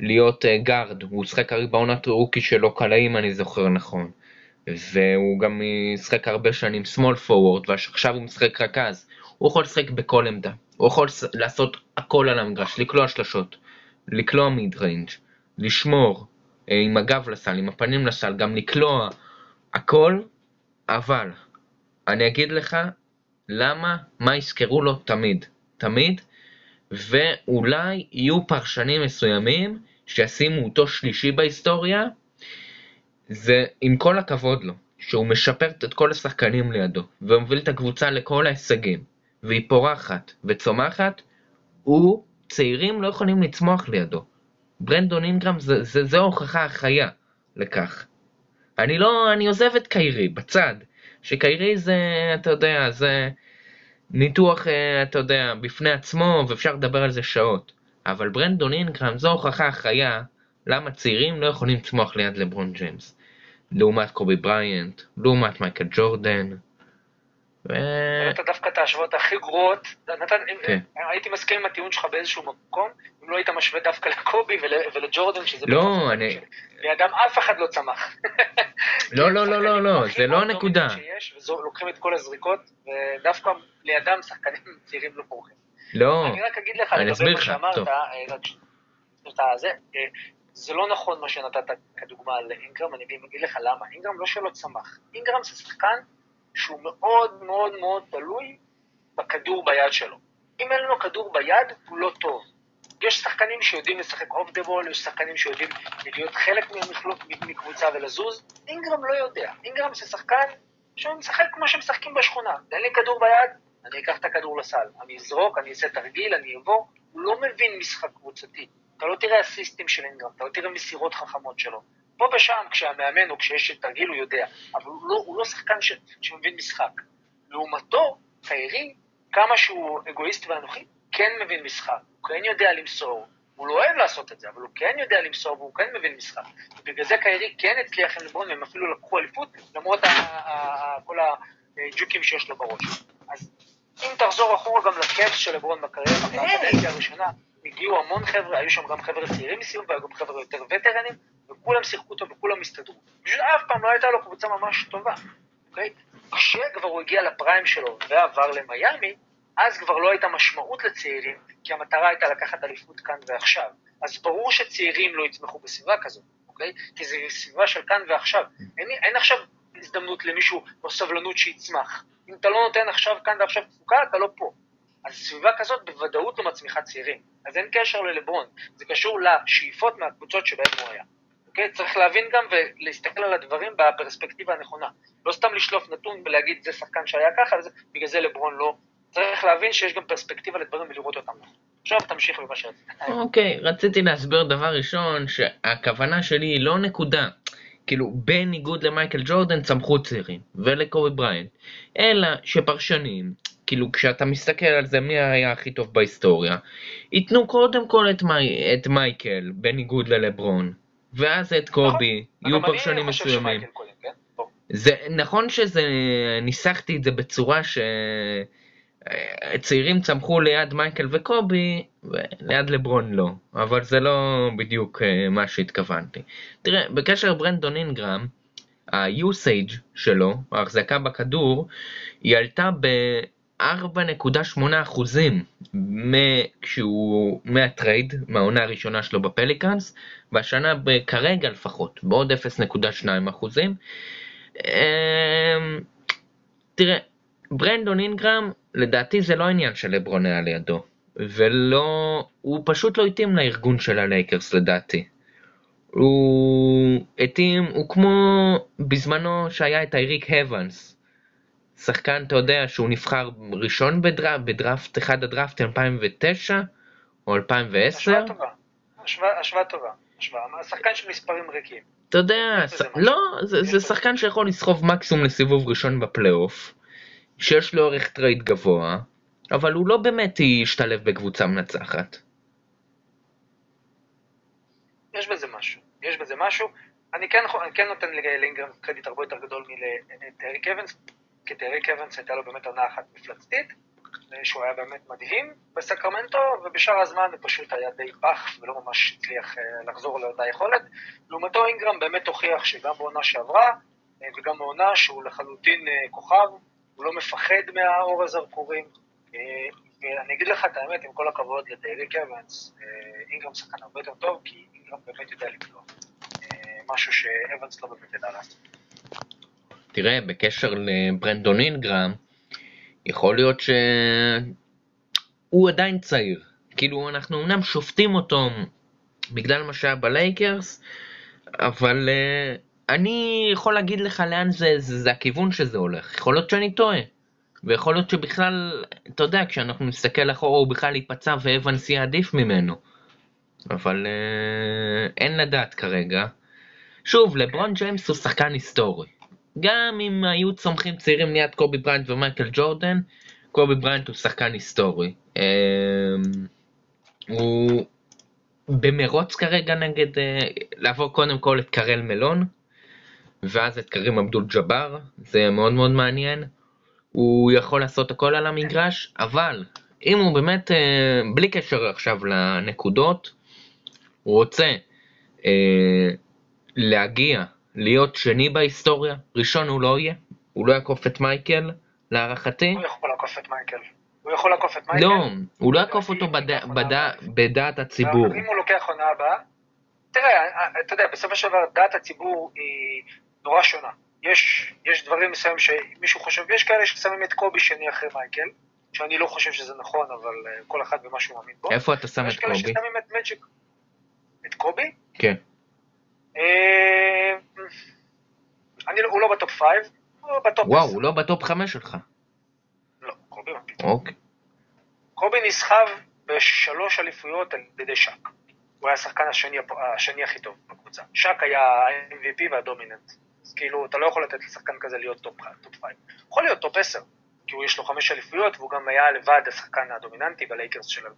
להיות גארד, הוא שיחק הרי בעונת rookie שלו כקלע אם אני זוכר נכון. והוא גם ישחק הרבה שנים small forward, ועכשיו הוא משחק רכז. הוא יכול לשחק בכל עמדה, הוא יכול לעשות הכל על המגרש, לקלוע שלשות, לקלוע מיד ריינג', לשמור, אה, עם הגב לסל, עם הפנים לסל, גם לקלוע, הכל, אבל אני אגיד לך למה, מה יזכרו לו תמיד, תמיד, ואולי יהיו פרשנים מסוימים שישימו אותו שלישי בהיסטוריה, זה עם כל הכבוד לו, שהוא משפר את כל השחקנים לידו, ומוביל את הקבוצה לכל ההישגים, והיא פורחת וצומחת, הוא, צעירים לא יכולים לצמוח לידו. ברנדון אינגרם זה, ההוכחה החיה לכך. אני לא, אני עוזב את קיירי בצד, שקיירי זה, אתה יודע, זה ניתוח, אה, אתה יודע, בפני עצמו, ואפשר לדבר על זה שעות. אבל ברנדון אינגרם זו הוכחה החיה למה צעירים לא יכולים לצמוח ליד לברון ג'יימס. לעומת קובי בריינט, לעומת מייקל ג'ורדן. ו... נתת דווקא את ההשוואות הכי גרועות, נתן, כן. הייתי מסכים עם הטיעון שלך באיזשהו מקום, אם לא היית משווה דווקא לקובי ול, ולג'ורדן, שזה... לא, אני... לידם אף אחד לא צמח. לא, לא, לא, לא, לא, זה לא הנקודה. לוקחים את כל הזריקות, ודווקא לידם שחקנים צעירים לא פורחים. לא, אני רק אגיד לך, אני אסביר לך, טוב. אה, אה, זה לא נכון מה שנתת כדוגמה על אינגרם, אני אגיד לך למה. אינגרם לא שלא צמח. אינגרם זה שחקן שהוא מאוד מאוד מאוד תלוי בכדור ביד שלו. אם אין לו כדור ביד, הוא לא טוב. יש שחקנים שיודעים לשחק off the ball, יש שחקנים שיודעים להיות חלק ממכלול מקבוצה ולזוז. אינגרם לא יודע. אינגרם זה שחקן שהוא משחק כמו שמשחקים בשכונה. תן לי כדור ביד, אני אקח את הכדור לסל. אני אזרוק, אני אעשה תרגיל, אני אבוא. הוא לא מבין משחק קבוצתי. אתה לא תראה אסיסטים של אינגרם, אתה לא תראה מסירות חכמות שלו. פה ושם, כשהמאמן או כשיש תרגיל הוא יודע, אבל הוא לא, הוא לא שחקן ש, שמבין משחק. לעומתו, קיירי, כמה שהוא אגואיסט ואנוכי, כן מבין משחק, הוא כן יודע למסור, הוא לא אוהב לעשות את זה, אבל הוא כן יודע למסור והוא כן מבין משחק. ובגלל זה קיירי כן הצליח עם לברון, והם אפילו לקחו אליפות, למרות כל הג'וקים שיש לו בראש. אז אם תחזור אחורה גם לקאפס של לברון בקריירה, בקדנציה הראשונה, הגיעו המון חבר'ה, היו שם גם חבר'ה צעירים מסביב, והיו גם חבר'ה יותר וטרנים, וכולם שיחקו אותו וכולם הסתדרו. פשוט אף פעם לא הייתה לו קבוצה ממש טובה, אוקיי? כשכבר הוא הגיע לפריים שלו ועבר למיאמי, אז כבר לא הייתה משמעות לצעירים, כי המטרה הייתה לקחת אליפות כאן ועכשיו. אז ברור שצעירים לא יצמחו בסביבה כזאת, אוקיי? כי זו סביבה של כאן ועכשיו. אין, אין עכשיו הזדמנות למישהו או סבלנות שיצמח. אם אתה לא נותן עכשיו כאן ועכשיו תפוקה, אתה לא פה. אז סביבה כזאת בוודאות לא מצמיחה צעירים. אז אין קשר ללברון, זה קשור לשאיפות מהקבוצות שבהן הוא היה. אוקיי? צריך להבין גם ולהסתכל על הדברים בפרספקטיבה הנכונה. לא סתם לשלוף נתון ולהגיד זה שחקן שהיה ככה, בגלל זה לברון לא. צריך להבין שיש גם פרספקטיבה לדברים ולראות אותם. עכשיו תמשיך במה שרצית. אוקיי, רציתי להסביר דבר ראשון, שהכוונה שלי היא לא נקודה. כאילו, בניגוד למייקל ג'ורדן צמחו צעירים, ולקובי בריינט, אלא שפרשנים, כאילו, כשאתה מסתכל על זה מי היה הכי טוב בהיסטוריה, ייתנו קודם כל את, מי, את מייקל, בניגוד ללברון, ואז את קובי, נכון, יהיו פרשנים מסוימים. כן? זה נכון שזה, ניסחתי את זה בצורה ש... צעירים צמחו ליד מייקל וקובי, וליד לברון לא, אבל זה לא בדיוק אה, מה שהתכוונתי. תראה, בקשר לברנדון אינגרם, ה-usage שלו, ההחזקה בכדור, היא עלתה ב-4.8% כשהוא מה trade, מהעונה הראשונה שלו בפליקאנס, והשנה כרגע לפחות, בעוד 0.2%. אמ, תראה, ברנדון אינגרם, לדעתי זה לא עניין של לברון היה לידו. ולא, הוא פשוט לא התאים לארגון של הלייקרס לדעתי. הוא התאים, הוא כמו בזמנו שהיה את אייריק הוונס. שחקן, אתה יודע, שהוא נבחר ראשון בדראפט, בדראפט, אחד הדראפט 2009 או 2010. השוואה טובה, השוואה טובה, השוואה, שחקן של מספרים ריקים. אתה יודע, לא, זה, זה שחקן שיכול לסחוב מקסימום לסיבוב ראשון בפלייאוף. שיש לו ערך trade גבוה, אבל הוא לא באמת ישתלב בקבוצה מנצחת. יש בזה משהו, יש בזה משהו. אני כן, אני כן נותן לאינגרם קרדיט הרבה יותר גדול מלטייריק אבנס, כי טייריק אבנס הייתה לו באמת עונה אחת מפלצתית, שהוא היה באמת מדהים בסקרמנטו, ובשאר הזמן הוא פשוט היה די פח ולא ממש הצליח אה, לחזור לאותה יכולת. לעומתו אינגרם באמת הוכיח שגם בעונה שעברה, אה, וגם בעונה שהוא לחלוטין אה, כוכב, הוא לא מפחד מהאור הזרקורים. אה, ואני אגיד לך את האמת, עם כל הכבוד לדייריק אבנס, אה, אינגרם שחקן הרבה יותר טוב, כי אינגרם באמת יודע לקלוע. אה, משהו שאבנס לא באמת ידע לעשות. תראה, בקשר לברנדון אינגרם, יכול להיות שהוא עדיין צעיר. כאילו, אנחנו אמנם שופטים אותו בגלל מה שהיה בלייקרס, אבל אני יכול להגיד לך לאן זה, זה, זה הכיוון שזה הולך. יכול להיות שאני טועה. ויכול להיות שבכלל, אתה יודע, כשאנחנו נסתכל אחורה הוא בכלל ייפצע ואבנס יהיה עדיף ממנו. אבל אה, אין לדעת כרגע. שוב, לברון ג'יימס הוא שחקן היסטורי. גם אם היו צומחים צעירים ליד קובי בריינט ומייקל ג'ורדן, קובי בריינט הוא שחקן היסטורי. אה, הוא במרוץ כרגע נגד, אה, לעבור קודם כל את קרל מלון, ואז את קרים אבדול ג'אבר, זה מאוד מאוד מעניין. הוא יכול לעשות הכל על המגרש, אבל אם הוא באמת, אה, בלי קשר עכשיו לנקודות, הוא רוצה אה, להגיע, להיות שני בהיסטוריה, ראשון הוא לא יהיה, הוא לא יעקוף את מייקל, להערכתי. הוא יכול לעקוף את מייקל. הוא יכול לעקוף את מייקל? לא, הוא לא יעקוף אותו בדעת הציבור. אם הוא לוקח עונה הבאה, תראה, אתה יודע, בסופו של דבר דעת הציבור היא נורא שונה. יש, יש דברים מסוימים שמישהו חושב, יש כאלה ששמים את קובי שני אחרי מייקל, שאני לא חושב שזה נכון, אבל uh, כל אחד במה שהוא מאמין בו. איפה אתה שם את קובי? יש כאלה ששמים את מג'יק. את קובי? כן. Uh, אני, לא, הוא לא ב top 5, הוא ב top 10. וואו, הוא לא ב top 5 שלך. לא, קובי מה פתאום. אוקיי. קובי נסחב בשלוש אליפויות על ידי שק. הוא היה השחקן השני, השני הכי טוב בקבוצה. שק היה ה-MVP והדומיננט. אז כאילו, אתה לא יכול לתת לשחקן כזה להיות top 5. יכול להיות top 10, כי הוא יש לו חמש אליפויות, והוא גם היה לבד השחקן הדומיננטי בלייקרס של 2009-2010.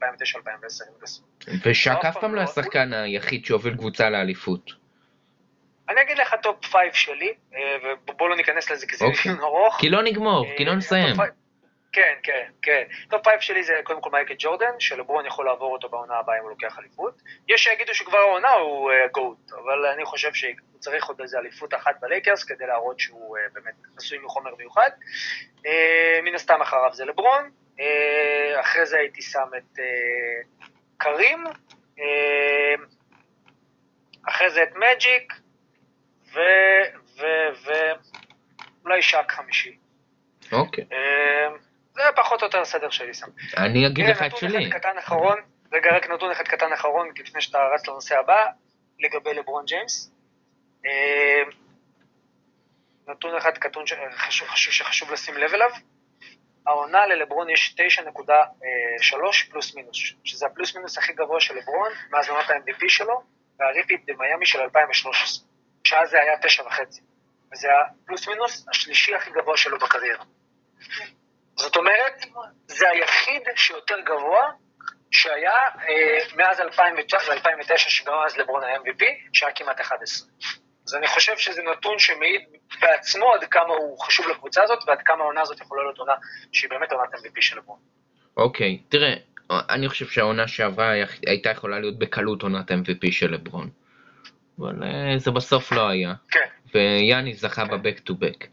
ושק אף פעם לא השחקן היחיד שהוביל קבוצה לאליפות. אני אגיד לך top 5 שלי, אה, ובוא לא ניכנס לזה כי זה אוקיי. דיון ארוך. כי לא נגמור, כי לא אה, נסיים. כן, כן, כן. top five שלי זה קודם כל מייקל ג'ורדן, שלברון יכול לעבור אותו בעונה הבאה אם הוא לוקח אליפות. יש שיגידו שכבר העונה הוא GOAT, uh, אבל אני חושב שהוא צריך עוד איזה אליפות אחת בלייקרס כדי להראות שהוא uh, באמת עשוי מחומר מיוחד. Uh, מן הסתם אחריו זה לברון, uh, אחרי זה הייתי שם את uh, קרים, uh, אחרי זה את מג'יק, ואולי שק חמישי. אוקיי. Okay. זה פחות או יותר הסדר שלי שם. אני אגיד לך את נתון שלי. אחד קטן אחרון, רגע, רק נתון אחד קטן אחרון, לפני שאתה רץ לנושא הבא, לגבי לברון ג'יימס. אה, נתון אחד קטון שחשוב, חשוב, שחשוב לשים לב אליו, העונה ללברון יש 9.3 פלוס מינוס, שזה הפלוס מינוס הכי גבוה של לברון מאז עונת ה-MVP שלו, והריפיט במיאמי של 2013, שאז זה היה 9.5, וזה הפלוס מינוס השלישי הכי גבוה שלו בקריירה. זאת אומרת, זה היחיד שיותר גבוה שהיה אה, מאז 2009, שגם אז לברון היה MVP, שהיה כמעט 11. אז אני חושב שזה נתון שמעיד בעצמו עד כמה הוא חשוב לקבוצה הזאת, ועד כמה העונה הזאת יכולה להיות עונה שהיא באמת עונת MVP של לברון. אוקיי, תראה, אני חושב שהעונה שעברה הייתה יכולה להיות בקלות עונת MVP של לברון. אבל אה, זה בסוף לא היה. כן. ויאני זכה ב back to back.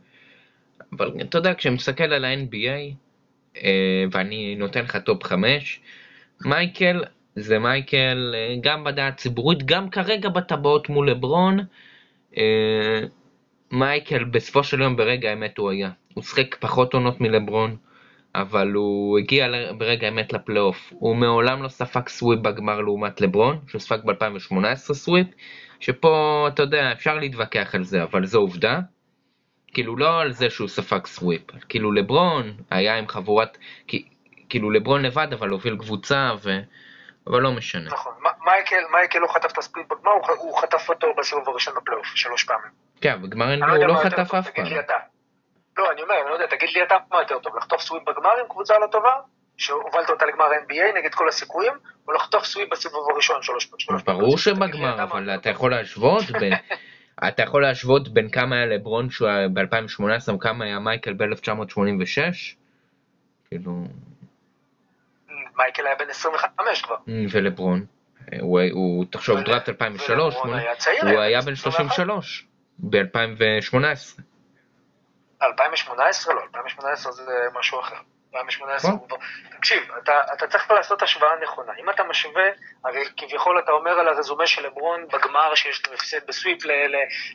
אבל אתה יודע, כשאני מסתכל על ה-NBA, אה, ואני נותן לך top 5, מייקל זה מייקל אה, גם בדעה הציבורית, גם כרגע בטבעות מול לברון, אה, מייקל בסופו של יום ברגע האמת הוא היה. הוא שיחק פחות עונות מלברון, אבל הוא הגיע ברגע האמת לפלייאוף. הוא מעולם לא ספג sweep בגמר לעומת לברון, שהוא ספג ב-2018 sweep, שפה, אתה יודע, אפשר להתווכח על זה, אבל זו עובדה. כאילו לא על זה שהוא ספג sweep, כאילו לברון היה עם חבורת, כאילו לברון לבד אבל הוביל קבוצה, ו... אבל לא משנה. נכון, מייקל, מייקל לא חטף את ה sweep בגמר, הוא חטף אותו בסיבוב הראשון בפלייאוף, שלוש פעמים. כן, בגמר NBA הוא לא חטף אף פעם. לא, אני אומר, אני לא יודע, תגיד לי אתה מה יותר טוב, לחטוף sweep בגמר עם קבוצה לא טובה, שהובלת אותה לגמר NBA נגד כל הסיכויים, או לחטוף sweep בסיבוב הראשון שלוש פעמים. ברור שבגמר, אבל אתה יכול להשוות בין... אתה יכול להשוות בין כמה היה לברון שהוא היה ב-2018 וכמה היה מייקל ב-1986? כאילו... מייקל היה בן 25 כבר. ולברון? הוא, הוא תחשוב, דראפט 2003, הוא היה בן 33 ב-2018. 2018? לא, 2018 זה משהו אחר. 2018 הוא כבר... תקשיב, אתה, אתה צריך לעשות השוואה נכונה. אם אתה משווה, הרי כביכול אתה אומר על הרזומה של לברון בגמר שיש לו הפסד בסוויפ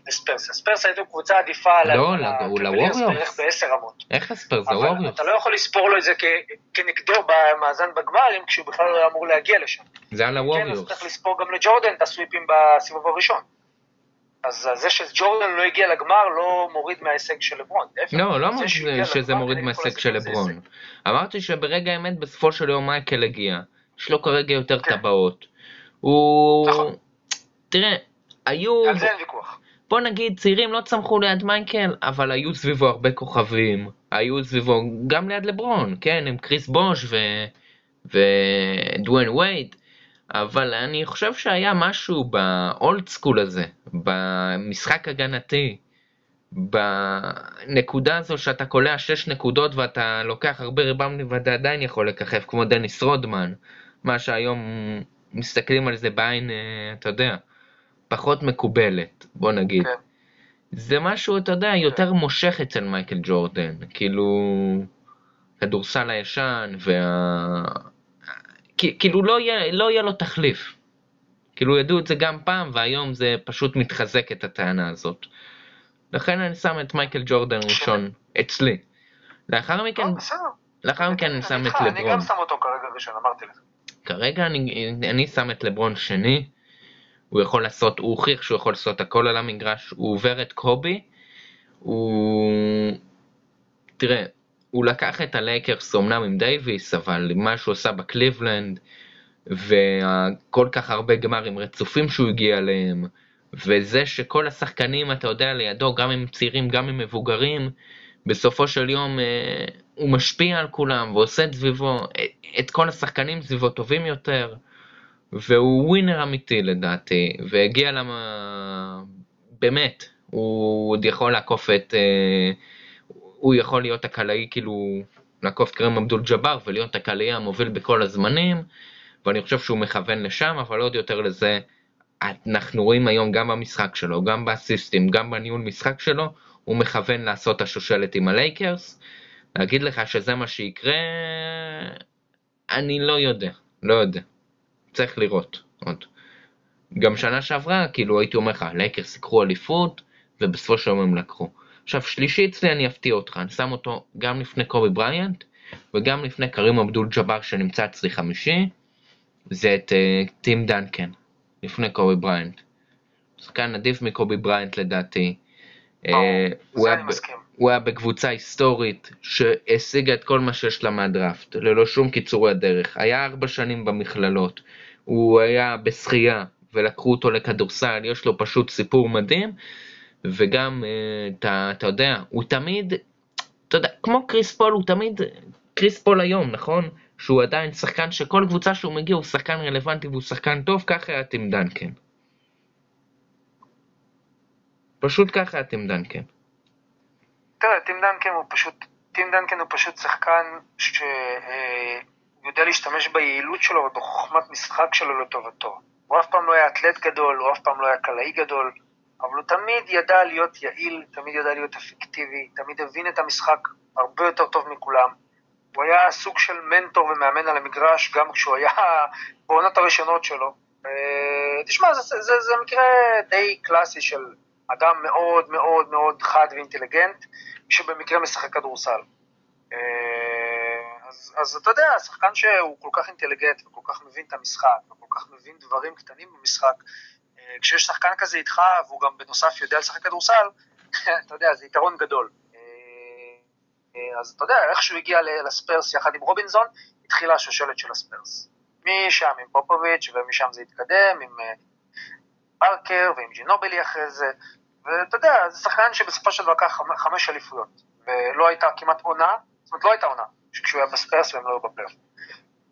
לספרס. הספרס הייתה קבוצה עדיפה על לא, לווריורס. בערך בעשר רמות. איך הספרס? זה ווריורס. אבל אתה לא יכול לספור לו את זה כנגדו במאזן בגמרים, כשהוא בכלל לא אמור להגיע לשם. זה על הווריורס. כן, אז צריך לספור גם לג'ורדן את הסוויפים בסיבוב הראשון. אז זה שג'ורדן לא הגיע לגמר לא מוריד מההישג של לברון. לא, לא אמרתי שזה מוריד מההישג של לברון. אמרתי שברגע האמת בסופו של יום מייקל הגיע. יש לו כרגע יותר כן. טבעות. הוא... נכון. תראה, היו... על זה אין ויכוח. בוא נגיד, צעירים לא צמחו ליד מייקל, אבל היו סביבו הרבה כוכבים. היו סביבו גם ליד לברון, כן, עם קריס בוש ו... ודוויין וייד. אבל אני חושב שהיה משהו ב old school הזה, במשחק הגנתי, בנקודה הזו שאתה קולע 6 נקודות ואתה לוקח הרבה ריבאונדים ואתה עדיין יכול לככב, כמו דניס רודמן, מה שהיום מסתכלים על זה בעין, אה, אתה יודע, פחות מקובלת, בוא נגיד. כן. זה משהו, אתה יודע, יותר מושך אצל מייקל ג'ורדן, כאילו, כדורסל הישן, וה... כאילו לא יהיה, לא יהיה לו תחליף. כאילו ידעו את זה גם פעם והיום זה פשוט מתחזק את הטענה הזאת. לכן אני שם את מייקל ג'ורדן ראשון אצלי. לאחר מכן, לאחר מכן אני שם את לברון. אני גם שם אותו כרגע ראשון, אמרתי לך. כרגע אני, אני שם את לברון שני. הוא יכול לעשות, הוא הוכיח שהוא יכול לעשות הכל על המגרש, הוא עובר את קובי. הוא... תראה, הוא לקח את הלייקרס אמנם עם דייוויס, אבל מה שהוא עשה בקליבלנד, וכל כך הרבה גמרים רצופים שהוא הגיע אליהם, וזה שכל השחקנים, אתה יודע, לידו, גם אם צעירים, גם אם מבוגרים, בסופו של יום אה, הוא משפיע על כולם ועושה את סביבו, את כל השחקנים סביבו טובים יותר, והוא ווינר אמיתי לדעתי, והגיע למה... באמת, הוא עוד יכול לעקוף את... אה, הוא יכול להיות הקלעי, כאילו, לעקוף את קרים אבדול ג'אבר ולהיות הקלעי המוביל בכל הזמנים, ואני חושב שהוא מכוון לשם, אבל עוד יותר לזה, אנחנו רואים היום גם במשחק שלו, גם באסיסטים, גם בניהול משחק שלו, הוא מכוון לעשות השושלת עם הלייקרס. להגיד לך שזה מה שיקרה, אני לא יודע, לא יודע. צריך לראות עוד. גם שנה שעברה, כאילו הייתי אומר לך, הלייקרס יקחו אליפות, ובסופו של יום הם לקחו. עכשיו שלישי אצלי אני אפתיע אותך, אני שם אותו גם לפני קובי בריאנט, וגם לפני קרים אבדול ג'אבר שנמצא אצלי חמישי, זה את uh, טים דנקן, לפני קובי בריינט. שחקן עדיף מקובי בריינט לדעתי. ברור, הוא, זה היה. הוא היה בקבוצה היסטורית שהשיגה את כל מה שיש לה מהדראפט, ללא שום קיצורי דרך. היה ארבע שנים במכללות, הוא היה בשחייה ולקחו אותו לכדורסל, יש לו פשוט סיפור מדהים, וגם, אה, אתה, אתה יודע, הוא תמיד, אתה יודע, כמו קריס פול, הוא תמיד, קריס פול היום, נכון? שהוא עדיין שחקן שכל קבוצה שהוא מגיע הוא שחקן רלוונטי והוא שחקן טוב, ככה היה טים דנקן. פשוט ככה היה טים דנקן. תראה, טים דנקן הוא פשוט, טים דנקן הוא פשוט שחקן שיודע להשתמש ביעילות שלו ובחוכמת משחק שלו לטובתו. הוא אף פעם לא היה אתלט גדול, הוא אף פעם לא היה קלעי גדול, אבל הוא תמיד ידע להיות יעיל, תמיד ידע להיות אפקטיבי, תמיד הבין את המשחק הרבה יותר טוב מכולם. הוא היה סוג של מנטור ומאמן על המגרש, גם כשהוא היה בעונות הראשונות שלו. אה, תשמע, זה, זה, זה מקרה די קלאסי של אדם מאוד מאוד מאוד חד ואינטליגנט, שבמקרה משחק כדורסל. אה, אז, אז אתה יודע, שחקן שהוא כל כך אינטליגנט וכל כך מבין את המשחק, וכל כך מבין דברים קטנים במשחק, כשיש שחקן כזה איתך, והוא גם בנוסף יודע לשחק כדורסל, אתה יודע, זה יתרון גדול. אה, אז אתה יודע, איך שהוא הגיע לספרס יחד עם רובינזון, התחילה השושלת של הספרס. משם עם פופוביץ' ומשם זה התקדם עם אה, פארקר ועם ג'ינובלי אחרי זה, ואתה יודע, זה שחקן שבסופו של דבר לקח חמ- חמש אליפויות, ולא הייתה כמעט עונה, זאת אומרת לא הייתה עונה, כשהוא היה בספרס והם לא היו בפלייאוף.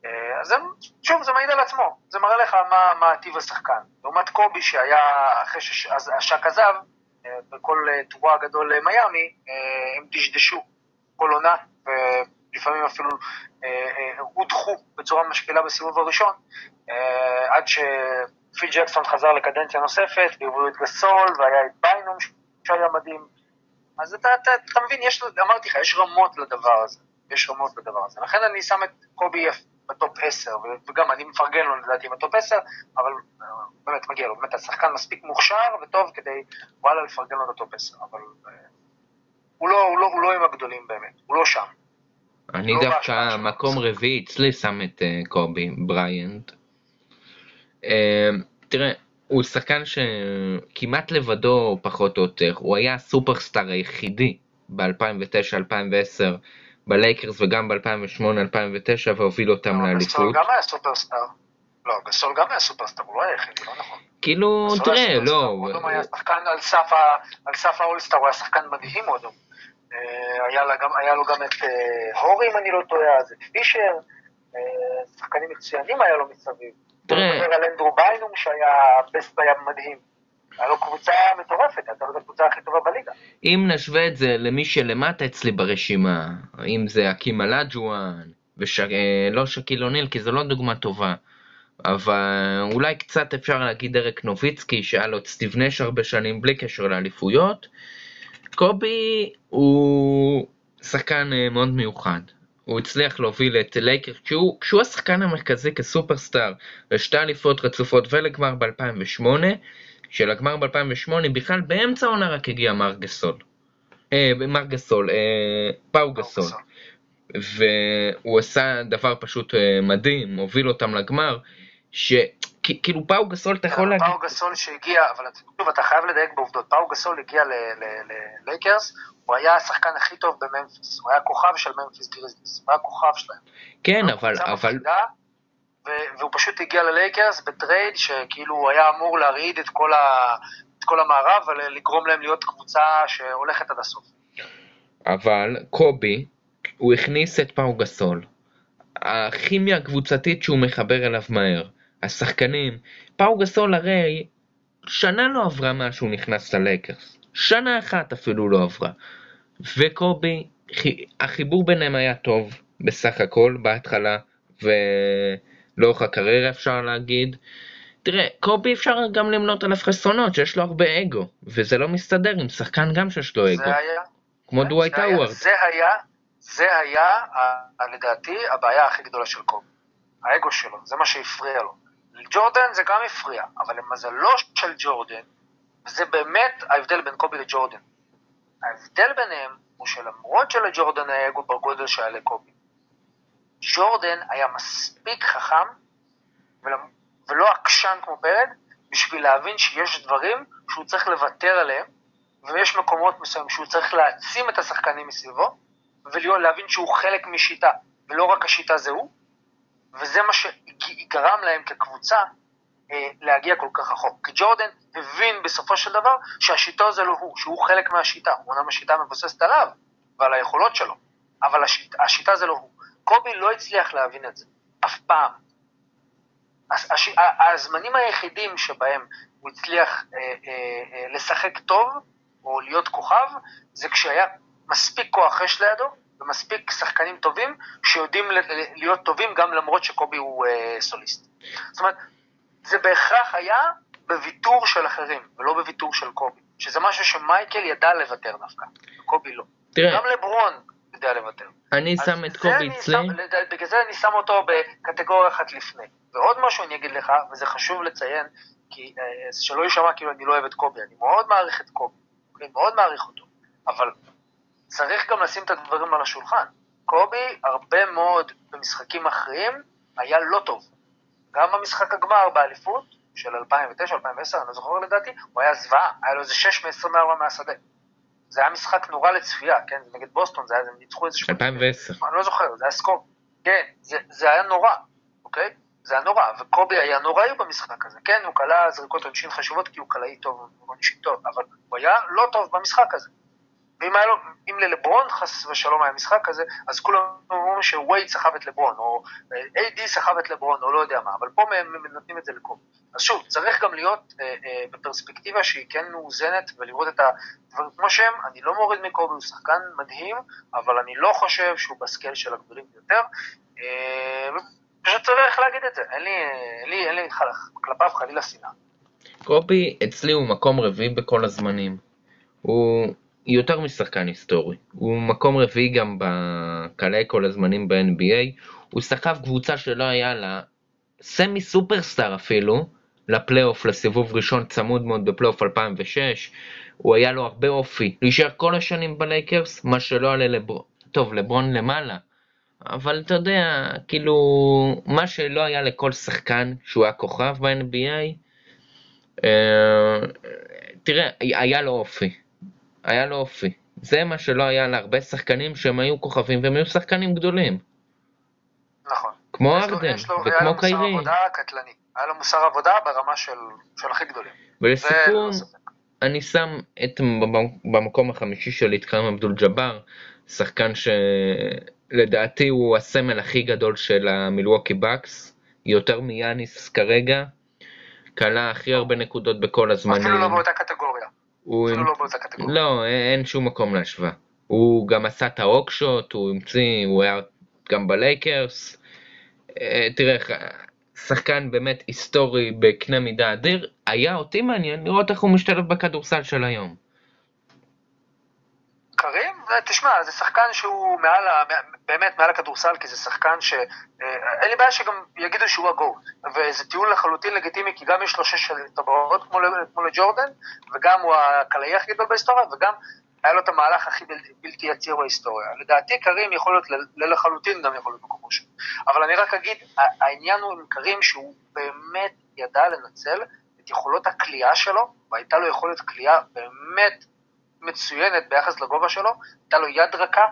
אה, אז זה, שוב, זה מעיד על עצמו, זה מראה לך מה, מה טיב השחקן. לעומת קובי שהיה, אחרי שהשק עזב, אה, בכל אה, טורה הגדול למיאמי, אה, הם דשדשו כל עונה, ולפעמים אפילו אה, אה, הודחו בצורה משפילה בסיבוב הראשון, אה, עד שפיל ג'קסון חזר לקדנציה נוספת, והביאו את גסול, והיה את ביינום שהיה מדהים. אז אתה, אתה, אתה מבין, יש, אמרתי לך, יש רמות לדבר הזה. יש רמות לדבר הזה. לכן אני שם את קובי ב top 10, וגם אני מפרגן לו לדעתי ב top 10, אבל אה, באמת מגיע לו, באמת השחקן מספיק מוכשר וטוב כדי וואלה לפרגן לו ל top 10, אבל אה, הוא לא, הוא, לא, הוא לא עם הגדולים באמת, הוא לא שם. אני לא דווקא. מקום רביעי אצלי שם את אה, קובי בריאנט. אה, תראה, הוא שחקן שכמעט לבדו פחות או יותר, הוא היה הסופרסטאר היחידי ב-2009-2010 בלייקרס וגם ב-2008-2009 והוביל אותם אבל לאליפות. גם היה סופרסטאר. לא, גסול גם היה סופרסטאר, הוא לא היה היחידי, לא נכון. כאילו, תראה, לא, אודום היה שחקן על סף ה All-Star, הוא היה שחקן מדהים אודום. אה, היה לו גם את אה, הורי, אם אני לא טועה, את פישר, אה, שחקנים מצוינים היה לו מסביב. תראה- אני מדבר על אנדרו ביינום שהיה בסט היה מדהים. היה לו קבוצה מטורפת, הייתה לו הקבוצה הכי טובה בליגה. אם נשווה את זה למי שלמטה אצלי ברשימה, אם זה אקים אלג'ואן, ולא שקיל אוניל, כי זו לא דוגמה טובה, אבל אולי קצת אפשר להגיד דרק נוביצקי, שהיה לו את סטיב נש הרבה שנים בלי קשר לאליפויות. קובי הוא שחקן אה, מאוד מיוחד. הוא הצליח להוביל את לייקר, כשהוא, כשהוא השחקן המרכזי כסופרסטאר לשתי אליפויות רצופות ולגמר ב-2008, שלגמר ב-2008 בכלל באמצע העונה רק הגיע מארק גסול. אה, מארק גסול, אה, פאו גסול. והוא עשה דבר פשוט אה, מדהים, הוביל אותם לגמר, שכאילו פאו גסול אתה יכול להגיד, פאו גסול שהגיע, אבל שוב, אתה חייב לדייק בעובדות, פאו גסול הגיע ללייקרס, הוא היה השחקן הכי טוב בממפיס, הוא היה כוכב של ממפיס גריזליס, הוא היה כוכב שלהם. כן אבל, קבוצה אבל, מפחידה, ו- והוא פשוט הגיע ללייקרס ב trade שכאילו הוא היה אמור להרעיד את כל, ה- את כל המערב ולגרום להם להיות קבוצה שהולכת עד הסוף. אבל קובי, הוא הכניס את פאו גסול. הכימיה הקבוצתית שהוא מחבר אליו מהר, השחקנים, פאו גסול הרי שנה לא עברה מאז שהוא נכנס ללייקרס, שנה אחת אפילו לא עברה. וקובי, חי- החיבור ביניהם היה טוב בסך הכל בהתחלה ולאורך הקריירה אפשר להגיד. תראה, קובי אפשר גם למנות עליו חסרונות שיש לו הרבה אגו, וזה לא מסתדר עם שחקן גם שיש לו אגו, זה היה, כמו דווייט זה האווארד. זה היה, זה היה, לדעתי, הבעיה הכי גדולה של קובי. האגו שלו, זה מה שהפריע לו. לג'ורדן זה גם הפריע, אבל למזלו של ג'ורדן, וזה באמת ההבדל בין קובי לג'ורדן. ההבדל ביניהם הוא שלמרות שלג'ורדן היה אגו בגודל שהיה לקובי, ג'ורדן היה מספיק חכם ולא עקשן כמו פרד, בשביל להבין שיש דברים שהוא צריך לוותר עליהם, ויש מקומות מסוימים שהוא צריך להעצים את השחקנים מסביבו, ולהבין שהוא חלק משיטה, ולא רק השיטה זה הוא, וזה מה שגרם להם כקבוצה אה, להגיע כל כך רחוק. כי ג'ורדן הבין בסופו של דבר שהשיטה זה לא הוא, שהוא חלק מהשיטה. אומנם השיטה מבוססת עליו ועל היכולות שלו, אבל השיט, השיטה זה לא הוא. קובי לא הצליח להבין את זה, אף פעם. הש, הזמנים היחידים שבהם הוא הצליח אה, אה, אה, לשחק טוב, או להיות כוכב, זה כשהיה מספיק כוח אש לידו, ומספיק שחקנים טובים, שיודעים להיות טובים גם למרות שקובי הוא אה, סוליסט. זאת אומרת, זה בהכרח היה בוויתור של אחרים, ולא בוויתור של קובי, שזה משהו שמייקל ידע לוותר דווקא, וקובי לא. תראה. גם לברון יודע לוותר. אני שם את קובי אצלי. בגלל זה אני שם אותו בקטגוריה אחת לפני. ועוד משהו אני אגיד לך, וזה חשוב לציין, כי אה, שלא יישמע כאילו אני לא אוהב את קובי, אני מאוד מעריך את קובי, אני מאוד מעריך אותו, אבל צריך גם לשים את הדברים על השולחן. קובי, הרבה מאוד במשחקים אחרים, היה לא טוב. גם במשחק הגמר באליפות של 2009-2010, אני לא זוכר לדעתי, הוא היה זוועה, היה לו איזה 6 מ-24 מהשדה. זה היה משחק נורא לצפייה, כן? נגד בוסטון, זה היה, הם ניצחו איזה... 2010. אני לא זוכר, זה היה סקור. כן, זה, זה היה נורא, אוקיי? זה היה נורא, וקובי היה נוראי במשחק הזה, כן? הוא כלה זריקות עונשין חשובות כי הוא קלעי טוב, עונשין טוב, אבל הוא היה לא טוב במשחק הזה. ואם היה לו, אם ללברון חס ושלום היה משחק כזה, אז כולם אומרים שווייד סחב את לברון, או איי-די סחב את לברון, או לא יודע מה, אבל פה הם נותנים את זה לקובי. אז שוב, צריך גם להיות אה, אה, בפרספקטיבה שהיא כן מאוזנת, ולראות את הדברים כמו שהם, אני לא מוריד מקובי, הוא שחקן מדהים, אבל אני לא חושב שהוא בסקייל של הגדולים ביותר. אה, פשוט צריך להגיד את זה, אין לי, אין לי, אין לי כלפיו חלילה שנאה. קובי אצלי הוא מקום רביעי בכל הזמנים. הוא יותר משחקן היסטורי. הוא מקום רביעי גם בקלעי כל הזמנים ב-NBA. הוא סחב קבוצה שלא היה לה semi superstar אפילו, לפלייאוף, לסיבוב ראשון צמוד מאוד בפלייאוף 2006. הוא היה לו הרבה אופי. להישאר כל השנים בלייקרס, מה שלא עלה לברון. טוב, לברון למעלה. אבל אתה יודע, כאילו, מה שלא היה לכל שחקן שהוא היה כוכב ב-NBA, אה, תראה, היה לו אופי. היה לו אופי. זה מה שלא היה להרבה שחקנים שהם היו כוכבים והם היו שחקנים גדולים. נכון. כמו ארדן וכמו קיירי. היה לו מוסר עבודה קטלני. היה לו מוסר עבודה ברמה של, של הכי גדולים. ולסיכום, אני שם את במקום החמישי שלי את קרם אבדול ג'אבר, שחקן שלדעתי הוא הסמל הכי גדול של המילווקי בקס, יותר מיאניס כרגע, כלה הכי הרבה נקודות בכל הזמנים. אפילו לא באותה קטגוריה. הוא... אפילו לא באותה קטגוריה. לא, אין שום מקום להשוואה. הוא גם עשה את האוקשוט, הוא המציא, הוא היה גם בלייקרס. אה, תראה, שחקן באמת היסטורי בקנה מידה אדיר, היה אותי מעניין לראות איך הוא משתלב בכדורסל של היום. קרים, תשמע, זה שחקן שהוא מעל, באמת מעל הכדורסל, כי זה שחקן ש... אה, אין לי בעיה שגם יגידו שהוא הגוט, וזה טיעון לחלוטין לגיטימי, כי גם יש לו שש טבעות כמו, לג'ורדן, וגם הוא הקלעי הכי גדול בהיסטוריה, וגם היה לו את המהלך הכי בלתי, בלתי יציר בהיסטוריה. לדעתי קרים יכול להיות לחלוטין גם יכול להיות מקום ראשון. אבל אני רק אגיד, העניין הוא עם קרים שהוא באמת ידע לנצל את יכולות הכלייה שלו, והייתה לו יכולת כלייה באמת מצוינת ביחס לגובה שלו, הייתה לו יד רכה,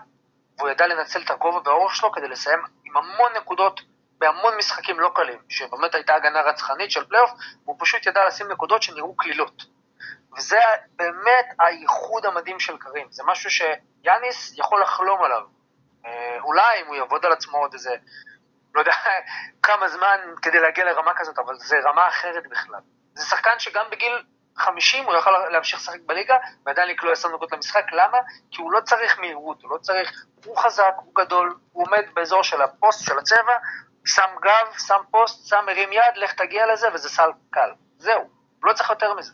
והוא ידע לנצל את הגובה והאורך שלו כדי לסיים עם המון נקודות בהמון משחקים לא קלים, שבאמת הייתה הגנה רצחנית של פלייאוף, והוא פשוט ידע לשים נקודות שנראו קלילות. וזה באמת הייחוד המדהים של קרים, זה משהו שיאניס יכול לחלום עליו. אה, אולי אם הוא יעבוד על עצמו עוד איזה, לא יודע כמה זמן כדי להגיע לרמה כזאת, אבל זה רמה אחרת בכלל. זה שחקן שגם בגיל 50 הוא יכול להמשיך לשחק בליגה ועדיין לקלוע 10 נקודות למשחק, למה? כי הוא לא צריך מהירות, הוא לא צריך, הוא חזק, הוא גדול, הוא עומד באזור של הפוסט, של הצבע, שם גב, שם פוסט, שם מרים יד, לך תגיע לזה וזה סל קל. זהו, הוא לא צריך יותר מזה.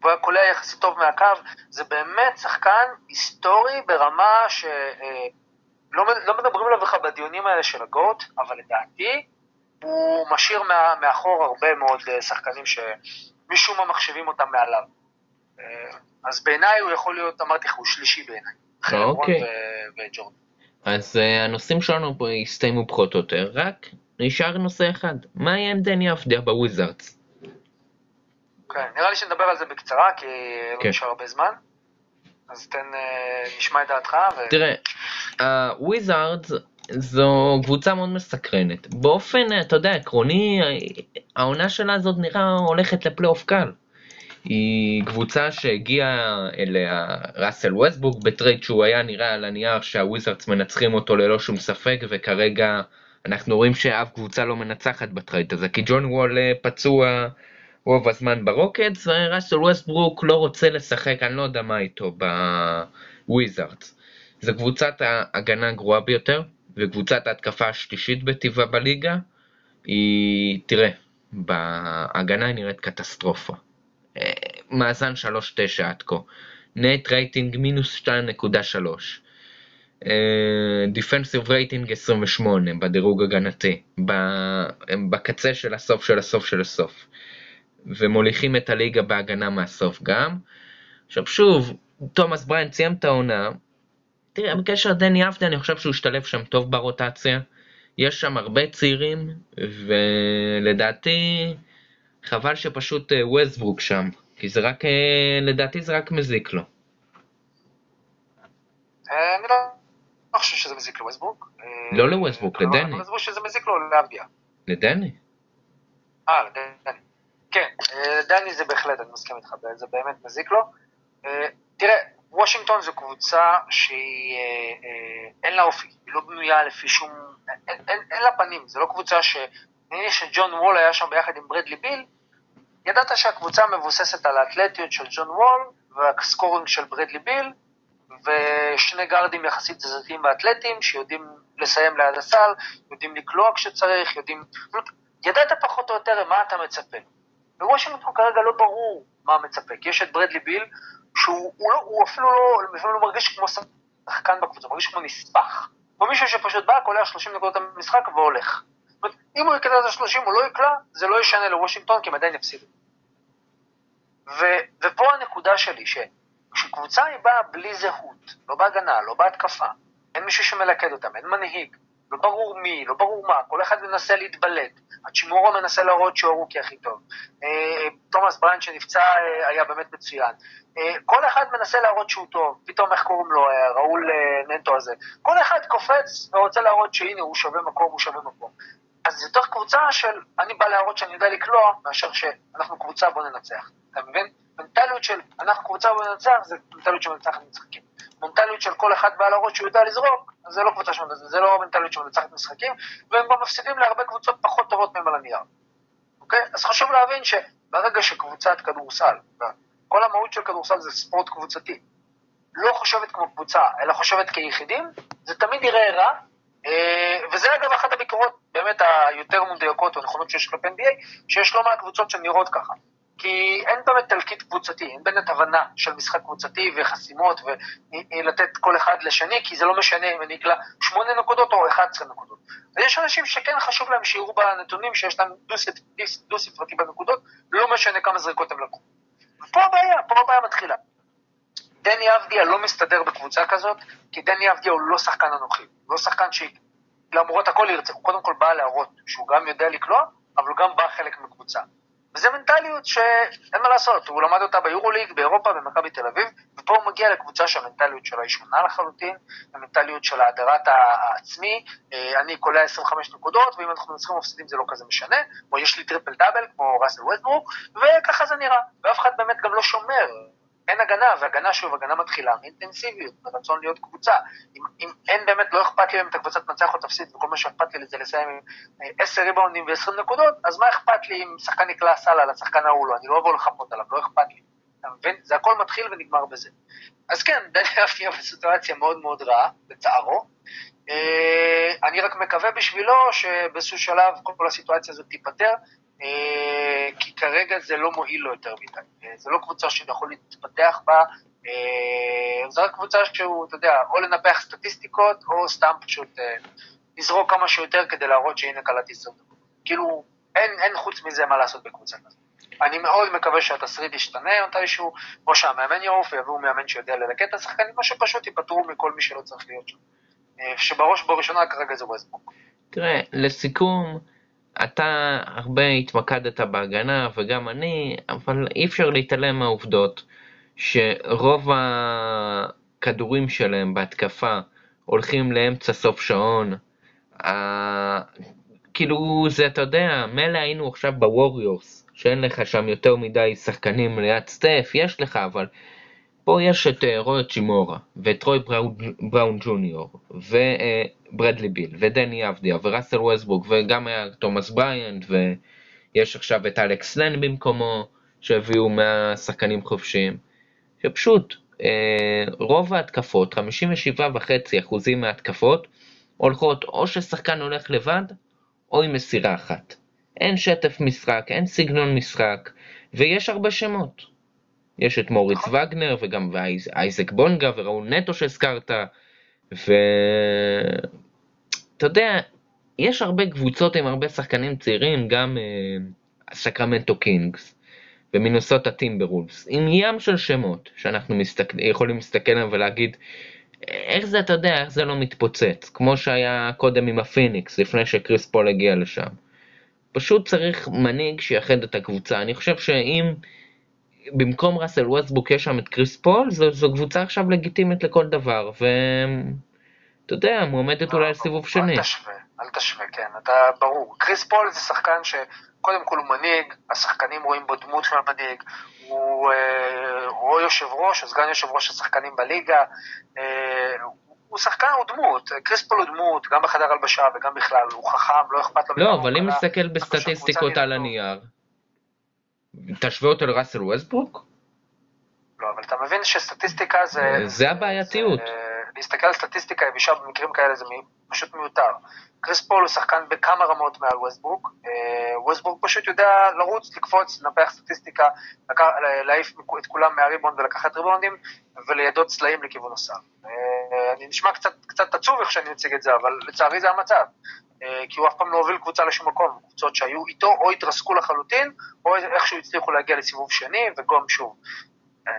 והוא היה קולע יחסית טוב מהקו, זה באמת שחקן היסטורי ברמה שלא אה, לא מדברים עליו בכלל בדיונים האלה של ה GOAT, אבל לדעתי הוא משאיר מאחור הרבה מאוד אה, שחקנים שמשום מה מחשבים אותם מעליו. אה, אז בעיניי הוא יכול להיות, אמרתי לך, הוא שלישי בעיניי. אוקיי. וג'ורדן. אז uh, הנושאים שלנו פה הסתיימו פחות או יותר, רק נשאר נושא אחד, מה יהיה עם דני אבדיה בוויזארדס? כן, נראה לי שנדבר על זה בקצרה, כי לא כן. נשאר הרבה זמן. אז תן, uh, נשמע את דעתך. ו... תראה, הוויזארדס אה, זו קבוצה מאוד מסקרנת. באופן, אתה יודע, עקרוני, העונה שלה הזאת נראה הולכת לפלייאוף קל. היא קבוצה שהגיעה אליה ראסל ווסטברוק ב trade שהוא היה נראה על הנייר שהוויזרדס מנצחים אותו ללא שום ספק וכרגע אנחנו רואים שאף קבוצה לא מנצחת ב trade הזה כי ג'ון וול אה, פצוע רוב הזמן ברוקטס וראסל ווסטברוק לא רוצה לשחק אני לא יודע מה איתו בוויזרדס. זו קבוצת ההגנה הגרועה ביותר וקבוצת ההתקפה השלישית בטיבה בליגה היא תראה בהגנה היא נראית קטסטרופה. מאזן 3.9 עד כה. net rating מינוס 2.3. defensive rating 28 בדירוג הגנתי. בקצה של הסוף של הסוף של הסוף. ומוליכים את הליגה בהגנה מהסוף גם. עכשיו שוב, תומאס בריינט סיים את העונה. תראה, בקשר לדני אבדיה אני חושב שהוא השתלב שם טוב ברוטציה. יש שם הרבה צעירים, ולדעתי חבל שפשוט ווסטברוק שם, כי זה רק, לדעתי זה רק מזיק לו. אני לא חושב שזה מזיק לווסטברוק. לא לווסטברוק, לדני. אני חושב שזה מזיק לו לאבדיה. לדני. אה, לדני. כן, לדני זה בהחלט, אני מסכים איתך, זה באמת מזיק לו. תראה, וושינגטון זו קבוצה שהיא, אין לה אופי, היא לא בנויה לפי שום, אין לה פנים, זו לא קבוצה ש... נראה שג'ון וול היה שם ביחד עם ברדלי ביל, ידעת שהקבוצה מבוססת על האתלטיות של ג'ון וול והסקורינג של ברדלי ביל, ושני גארדים יחסית תזזתיים ואתלטיים שיודעים לסיים ליד הסל, יודעים לקלוע כשצריך, יודעים... ידעת פחות או יותר מה אתה מצפה. בוושינגטון כרגע לא ברור מה מצפה, כי יש את ברדלי ביל, שהוא הוא לא, הוא אפילו לא, אפילו לא מרגיש כמו שחקן בקבוצה, הוא מרגיש כמו נספח. כמו מישהו שפשוט בא, קולע 30 נקודות במשחק והולך. אם הוא יקלע את ה-30 או לא יקלע, זה לא ישנה לוושינגטון, כי הם עדיין יפסידו. ופה הנקודה שלי, שכשקבוצה היא באה בלי זהות, לא בהגנה, לא בהתקפה, אין מישהו שמלכד אותם, אין מנהיג, לא ברור מי, לא ברור מה, כל אחד מנסה להתבלט. האצ'ימורה מנסה להראות שהוא ה rookie הכי טוב. אה, תומאס בריינט שנפצע אה, היה באמת מצוין. אה, כל אחד מנסה להראות שהוא טוב, פתאום איך קוראים לו, ראול נטו הזה. כל אחד קופץ ורוצה להראות שהנה הוא שווה מקום, הוא שווה מקום. אז זה יותר קבוצה של אני בא להראות שאני יודע לקלוע, מאשר שאנחנו קבוצה בוא ננצח. אתה מבין? מנטליות של אנחנו קבוצה בוא ננצח, זה מנטליות שמנצחת משחקים. מנטליות של כל אחד בא להראות שהוא יודע לזרוק, זה לא קבוצה שמנצחת, זה לא מנטליות שמנצחת משחקים, והם גם מפסידים להרבה קבוצות פחות טובות מהם על הנייר. אוקיי? אז חשוב להבין שברגע שקבוצת כדורסל, כל המהות של כדורסל זה ספורט קבוצתי, לא חושבת כמו קבוצה, אלא חושבת כיחידים, זה תמיד יראה רע, אה, וזה אגב אחת הביקורות באמת היותר מדויקות או נכונות שיש כלפי NBA, שיש לא מעט קבוצות שנראות ככה. כי אין באמת תלקיט קבוצתי, אין באמת הבנה של משחק קבוצתי וחסימות ולתת כל אחד לשני, כי זה לא משנה אם אני אקלע 8 נקודות או 11 נקודות. ויש אנשים שכן חשוב להם שיראו בנתונים שיש להם דו-ספרתי בנקודות, לא משנה כמה זריקות הם לקחו. פה הבעיה, פה הבעיה מתחילה. דני אבדיה לא מסתדר בקבוצה כזאת, כי דני אבדיה הוא לא שחקן אנוכי, לא שחקן שלמרות הכל ירצה, הוא קודם כל בא להראות שהוא גם יודע לקלוע, אבל הוא גם בא חלק מקבוצה. וזו מנטליות שאין מה לעשות, הוא למד אותה ביורוליג, באירופה, במכבי תל אביב, ופה הוא מגיע לקבוצה שהמנטליות שלה היא שונה לחלוטין, המנטליות של האדרת העצמי, אה, אני קולע 25 נקודות, ואם אנחנו מנצחים ומפסידים זה לא כזה משנה, או יש לי triple double כמו ראסל ווסטברוק, וככה זה נראה, ואף אחד באמת גם לא שומר אין הגנה, והגנה שוב, הגנה מתחילה מאינטנסיביות, מרצון להיות קבוצה. אם, אם אין באמת, לא אכפת לי אם את הקבוצה תנצח או תפסיד, וכל מה שאכפת לי זה לסיים עם 10 אה, ריבאונדים ו-20 נקודות, אז מה אכפת לי אם שחקן נקלע סל על השחקן ההוא לא, אני לא אבוא לחפות עליו, לא אכפת לי. אתה מבין? זה הכל מתחיל ונגמר בזה. אז כן, דני אבניה בסיטואציה מאוד מאוד רעה, לצערו. אה, אני רק מקווה בשבילו שבאיזשהו שלב כל הסיטואציה הזאת תיפתר, כי כרגע זה לא מועיל לו יותר מדי. אה, זה לא קבוצה שהוא יכול להתפתח בה, אה, זו רק קבוצה שהוא, אתה יודע, או לנפח סטטיסטיקות, או סתם פשוט לזרוק כמה שיותר כדי להראות שהנה קלטתי עשר דקות. כאילו, אין, אין חוץ מזה מה לעשות בקבוצה כזאת. אני מאוד מקווה שהתסריט ישתנה מתישהו, או שהמאמן יעוף ויביאו מאמן שיודע ללקט את השחקנים, או שפשוט ייפטרו מכל מי שלא צריך להיות שם. שבראש ובראשונה כרגע זה ווסטבוק. תראה, לסיכום, אתה הרבה התמקדת בהגנה, וגם אני, אבל אי אפשר להתעלם מהעובדות שרוב הכדורים שלהם בהתקפה הולכים לאמצע סוף שעון. כאילו זה, אתה יודע, מילא היינו עכשיו בווריורס, שאין לך שם יותר מדי שחקנים ליד סטף, יש לך, אבל פה יש את אה, רוי האצ'ימורה, ואת טרוי בראון, בראון ג'וניור, וברדלי ביל, ודני אבדיה, וראסל ווסטברוק, וגם היה תומאס בריינט, ויש עכשיו את אלכס לן במקומו, שהביאו מהשחקנים חופשיים, שפשוט אה, רוב ההתקפות, 57.5% מההתקפות, הולכות או ששחקן הולך לבד, או עם מסירה אחת. אין שטף משחק, אין סגנון משחק, ויש הרבה שמות. יש את מוריץ, נכון, וגנר וגם אייזק בונגה וראול נטו שהזכרת, ואתה יודע, יש הרבה קבוצות עם הרבה שחקנים צעירים, גם אה, סקרמנטו קינגס ומינוסוטה טימברולס, עם ים של שמות שאנחנו מסתכל, יכולים להסתכל עליהם ולהגיד איך זה, אתה יודע, איך זה לא מתפוצץ, כמו שהיה קודם עם הפיניקס, לפני שקריס פול הגיע לשם. פשוט צריך מנהיג שיאחד את הקבוצה. אני חושב שאם במקום ראסל ווסטברוק יש שם את קריס פול, זו, זו קבוצה עכשיו לגיטימית לכל דבר, ואתה יודע, מועמדת אולי לסיבוב שני. אל תשווה, אל תשווה, כן, אתה ברור. קריס פול זה שחקן שקודם כל הוא מנהיג, השחקנים רואים בו דמות של מנהיג, הוא אה, או יושב ראש או סגן יושב ראש השחקנים בליגה, אה, הוא שחקן, הוא דמות, קריס פול הוא דמות, גם בחדר הלבשה וגם בכלל, הוא חכם, לא אכפת לו. לא, אבל אם נסתכל בסטטיסטיקות על הנייר, תשווה אותו לראסל ווסטברוק? לא, אבל אתה מבין שסטטיסטיקה זה... זה הבעייתיות. להסתכל על סטטיסטיקה יבשה במקרים כאלה זה פשוט מיותר. קריס פול הוא שחקן בכמה רמות מעל ווסטברוק. אה, ווסטברוק פשוט יודע לרוץ, לקפוץ, לנפח סטטיסטיקה, להעיף את כולם מהריבונד ולקחת ריבונדים, ולידות צלעים לכיוון הסל. אה, אני נשמע קצת, קצת עצוב איך שאני מציג את זה, אבל לצערי זה המצב. אה, כי הוא אף פעם לא הוביל קבוצה לשום מקום, קבוצות שהיו איתו או התרסקו לחלוטין, או איכשהו הצליחו להגיע לסיבוב שני וגום שוב.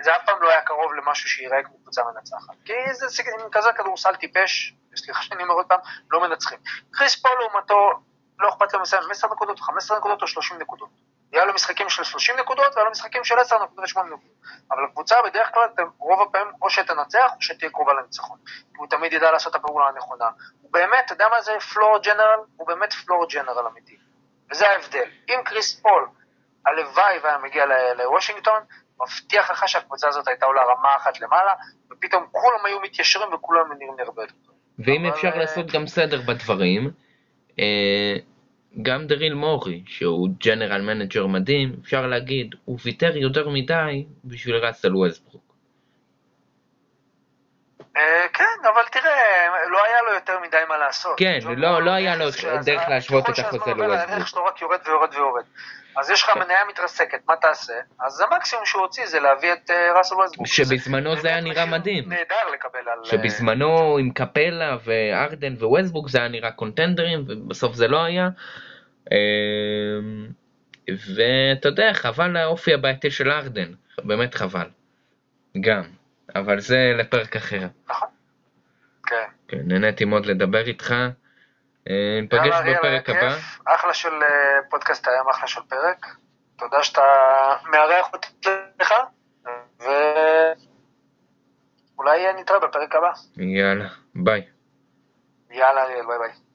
זה אף פעם לא היה קרוב למשהו שיראה כמו קבוצה מנצחת. כי זה עם כזה כדורסל טיפש, סליחה שאני אומר עוד פעם, לא מנצחים. קריס פול לעומתו, לא אכפת לו מסיים 10 נקודות, 15 נקודות או 30 נקודות. היה לו משחקים של 30 נקודות והיה לו משחקים של 10 נקודות ו-8 נקודות. אבל הקבוצה בדרך כלל, רוב הפעמים, או שתנצח או שתהיה קרובה לניצחון. הוא תמיד ידע לעשות את הפעולה הנכונה. הוא באמת, אתה יודע מה זה פלור ג'נרל? הוא באמת פלור ג'נרל אמיתי. וזה ההבדל. אם קריס פול, הלוואי והיה מגיע לוושינגטון, מבטיח לך שהקבוצה הזאת הייתה עולה רמה אחת למעלה, ופתאום כולם היו מתיישרים וכולם נראים הרבה יותר טוב. ואם אבל... אפשר לעשות גם סדר בדברים, אה, גם דריל מורי, שהוא general manager מדהים, אפשר להגיד, הוא ויתר יותר מדי בשביל ראסל ווסטברוק. אה, כן, אבל תראה, לא היה לו יותר מדי מה לעשות. כן, לא, לא היה לו דרך להשוות את החוזה לווסטברוק. הערך שלו רק יורד ויורד ויורד. אז יש לך כן. מניה מתרסקת, מה תעשה? אז המקסימום שהוא הוציא זה להביא את אה, ראסל ווסטברוק. שבזמנו זה היה נראה מדהים. נהדר לקבל על... שבזמנו עם קפלה וארדן וווסטברוק זה היה נראה קונטנדרים, ובסוף זה לא היה. אמ, ואתה יודע, חבל האופי הבעייתי של ארדן, באמת חבל. גם. אבל זה לפרק אחר. נכון. כן. כן, נהניתי מאוד לדבר איתך. אה, ניפגש בפרק הבא. אחלה של אה, פודקאסט היום, אחלה של פרק. תודה שאתה מארח אותי לך, ואולי נתראה בפרק הבא. יאללה, ביי. יאללה, ביי ביי.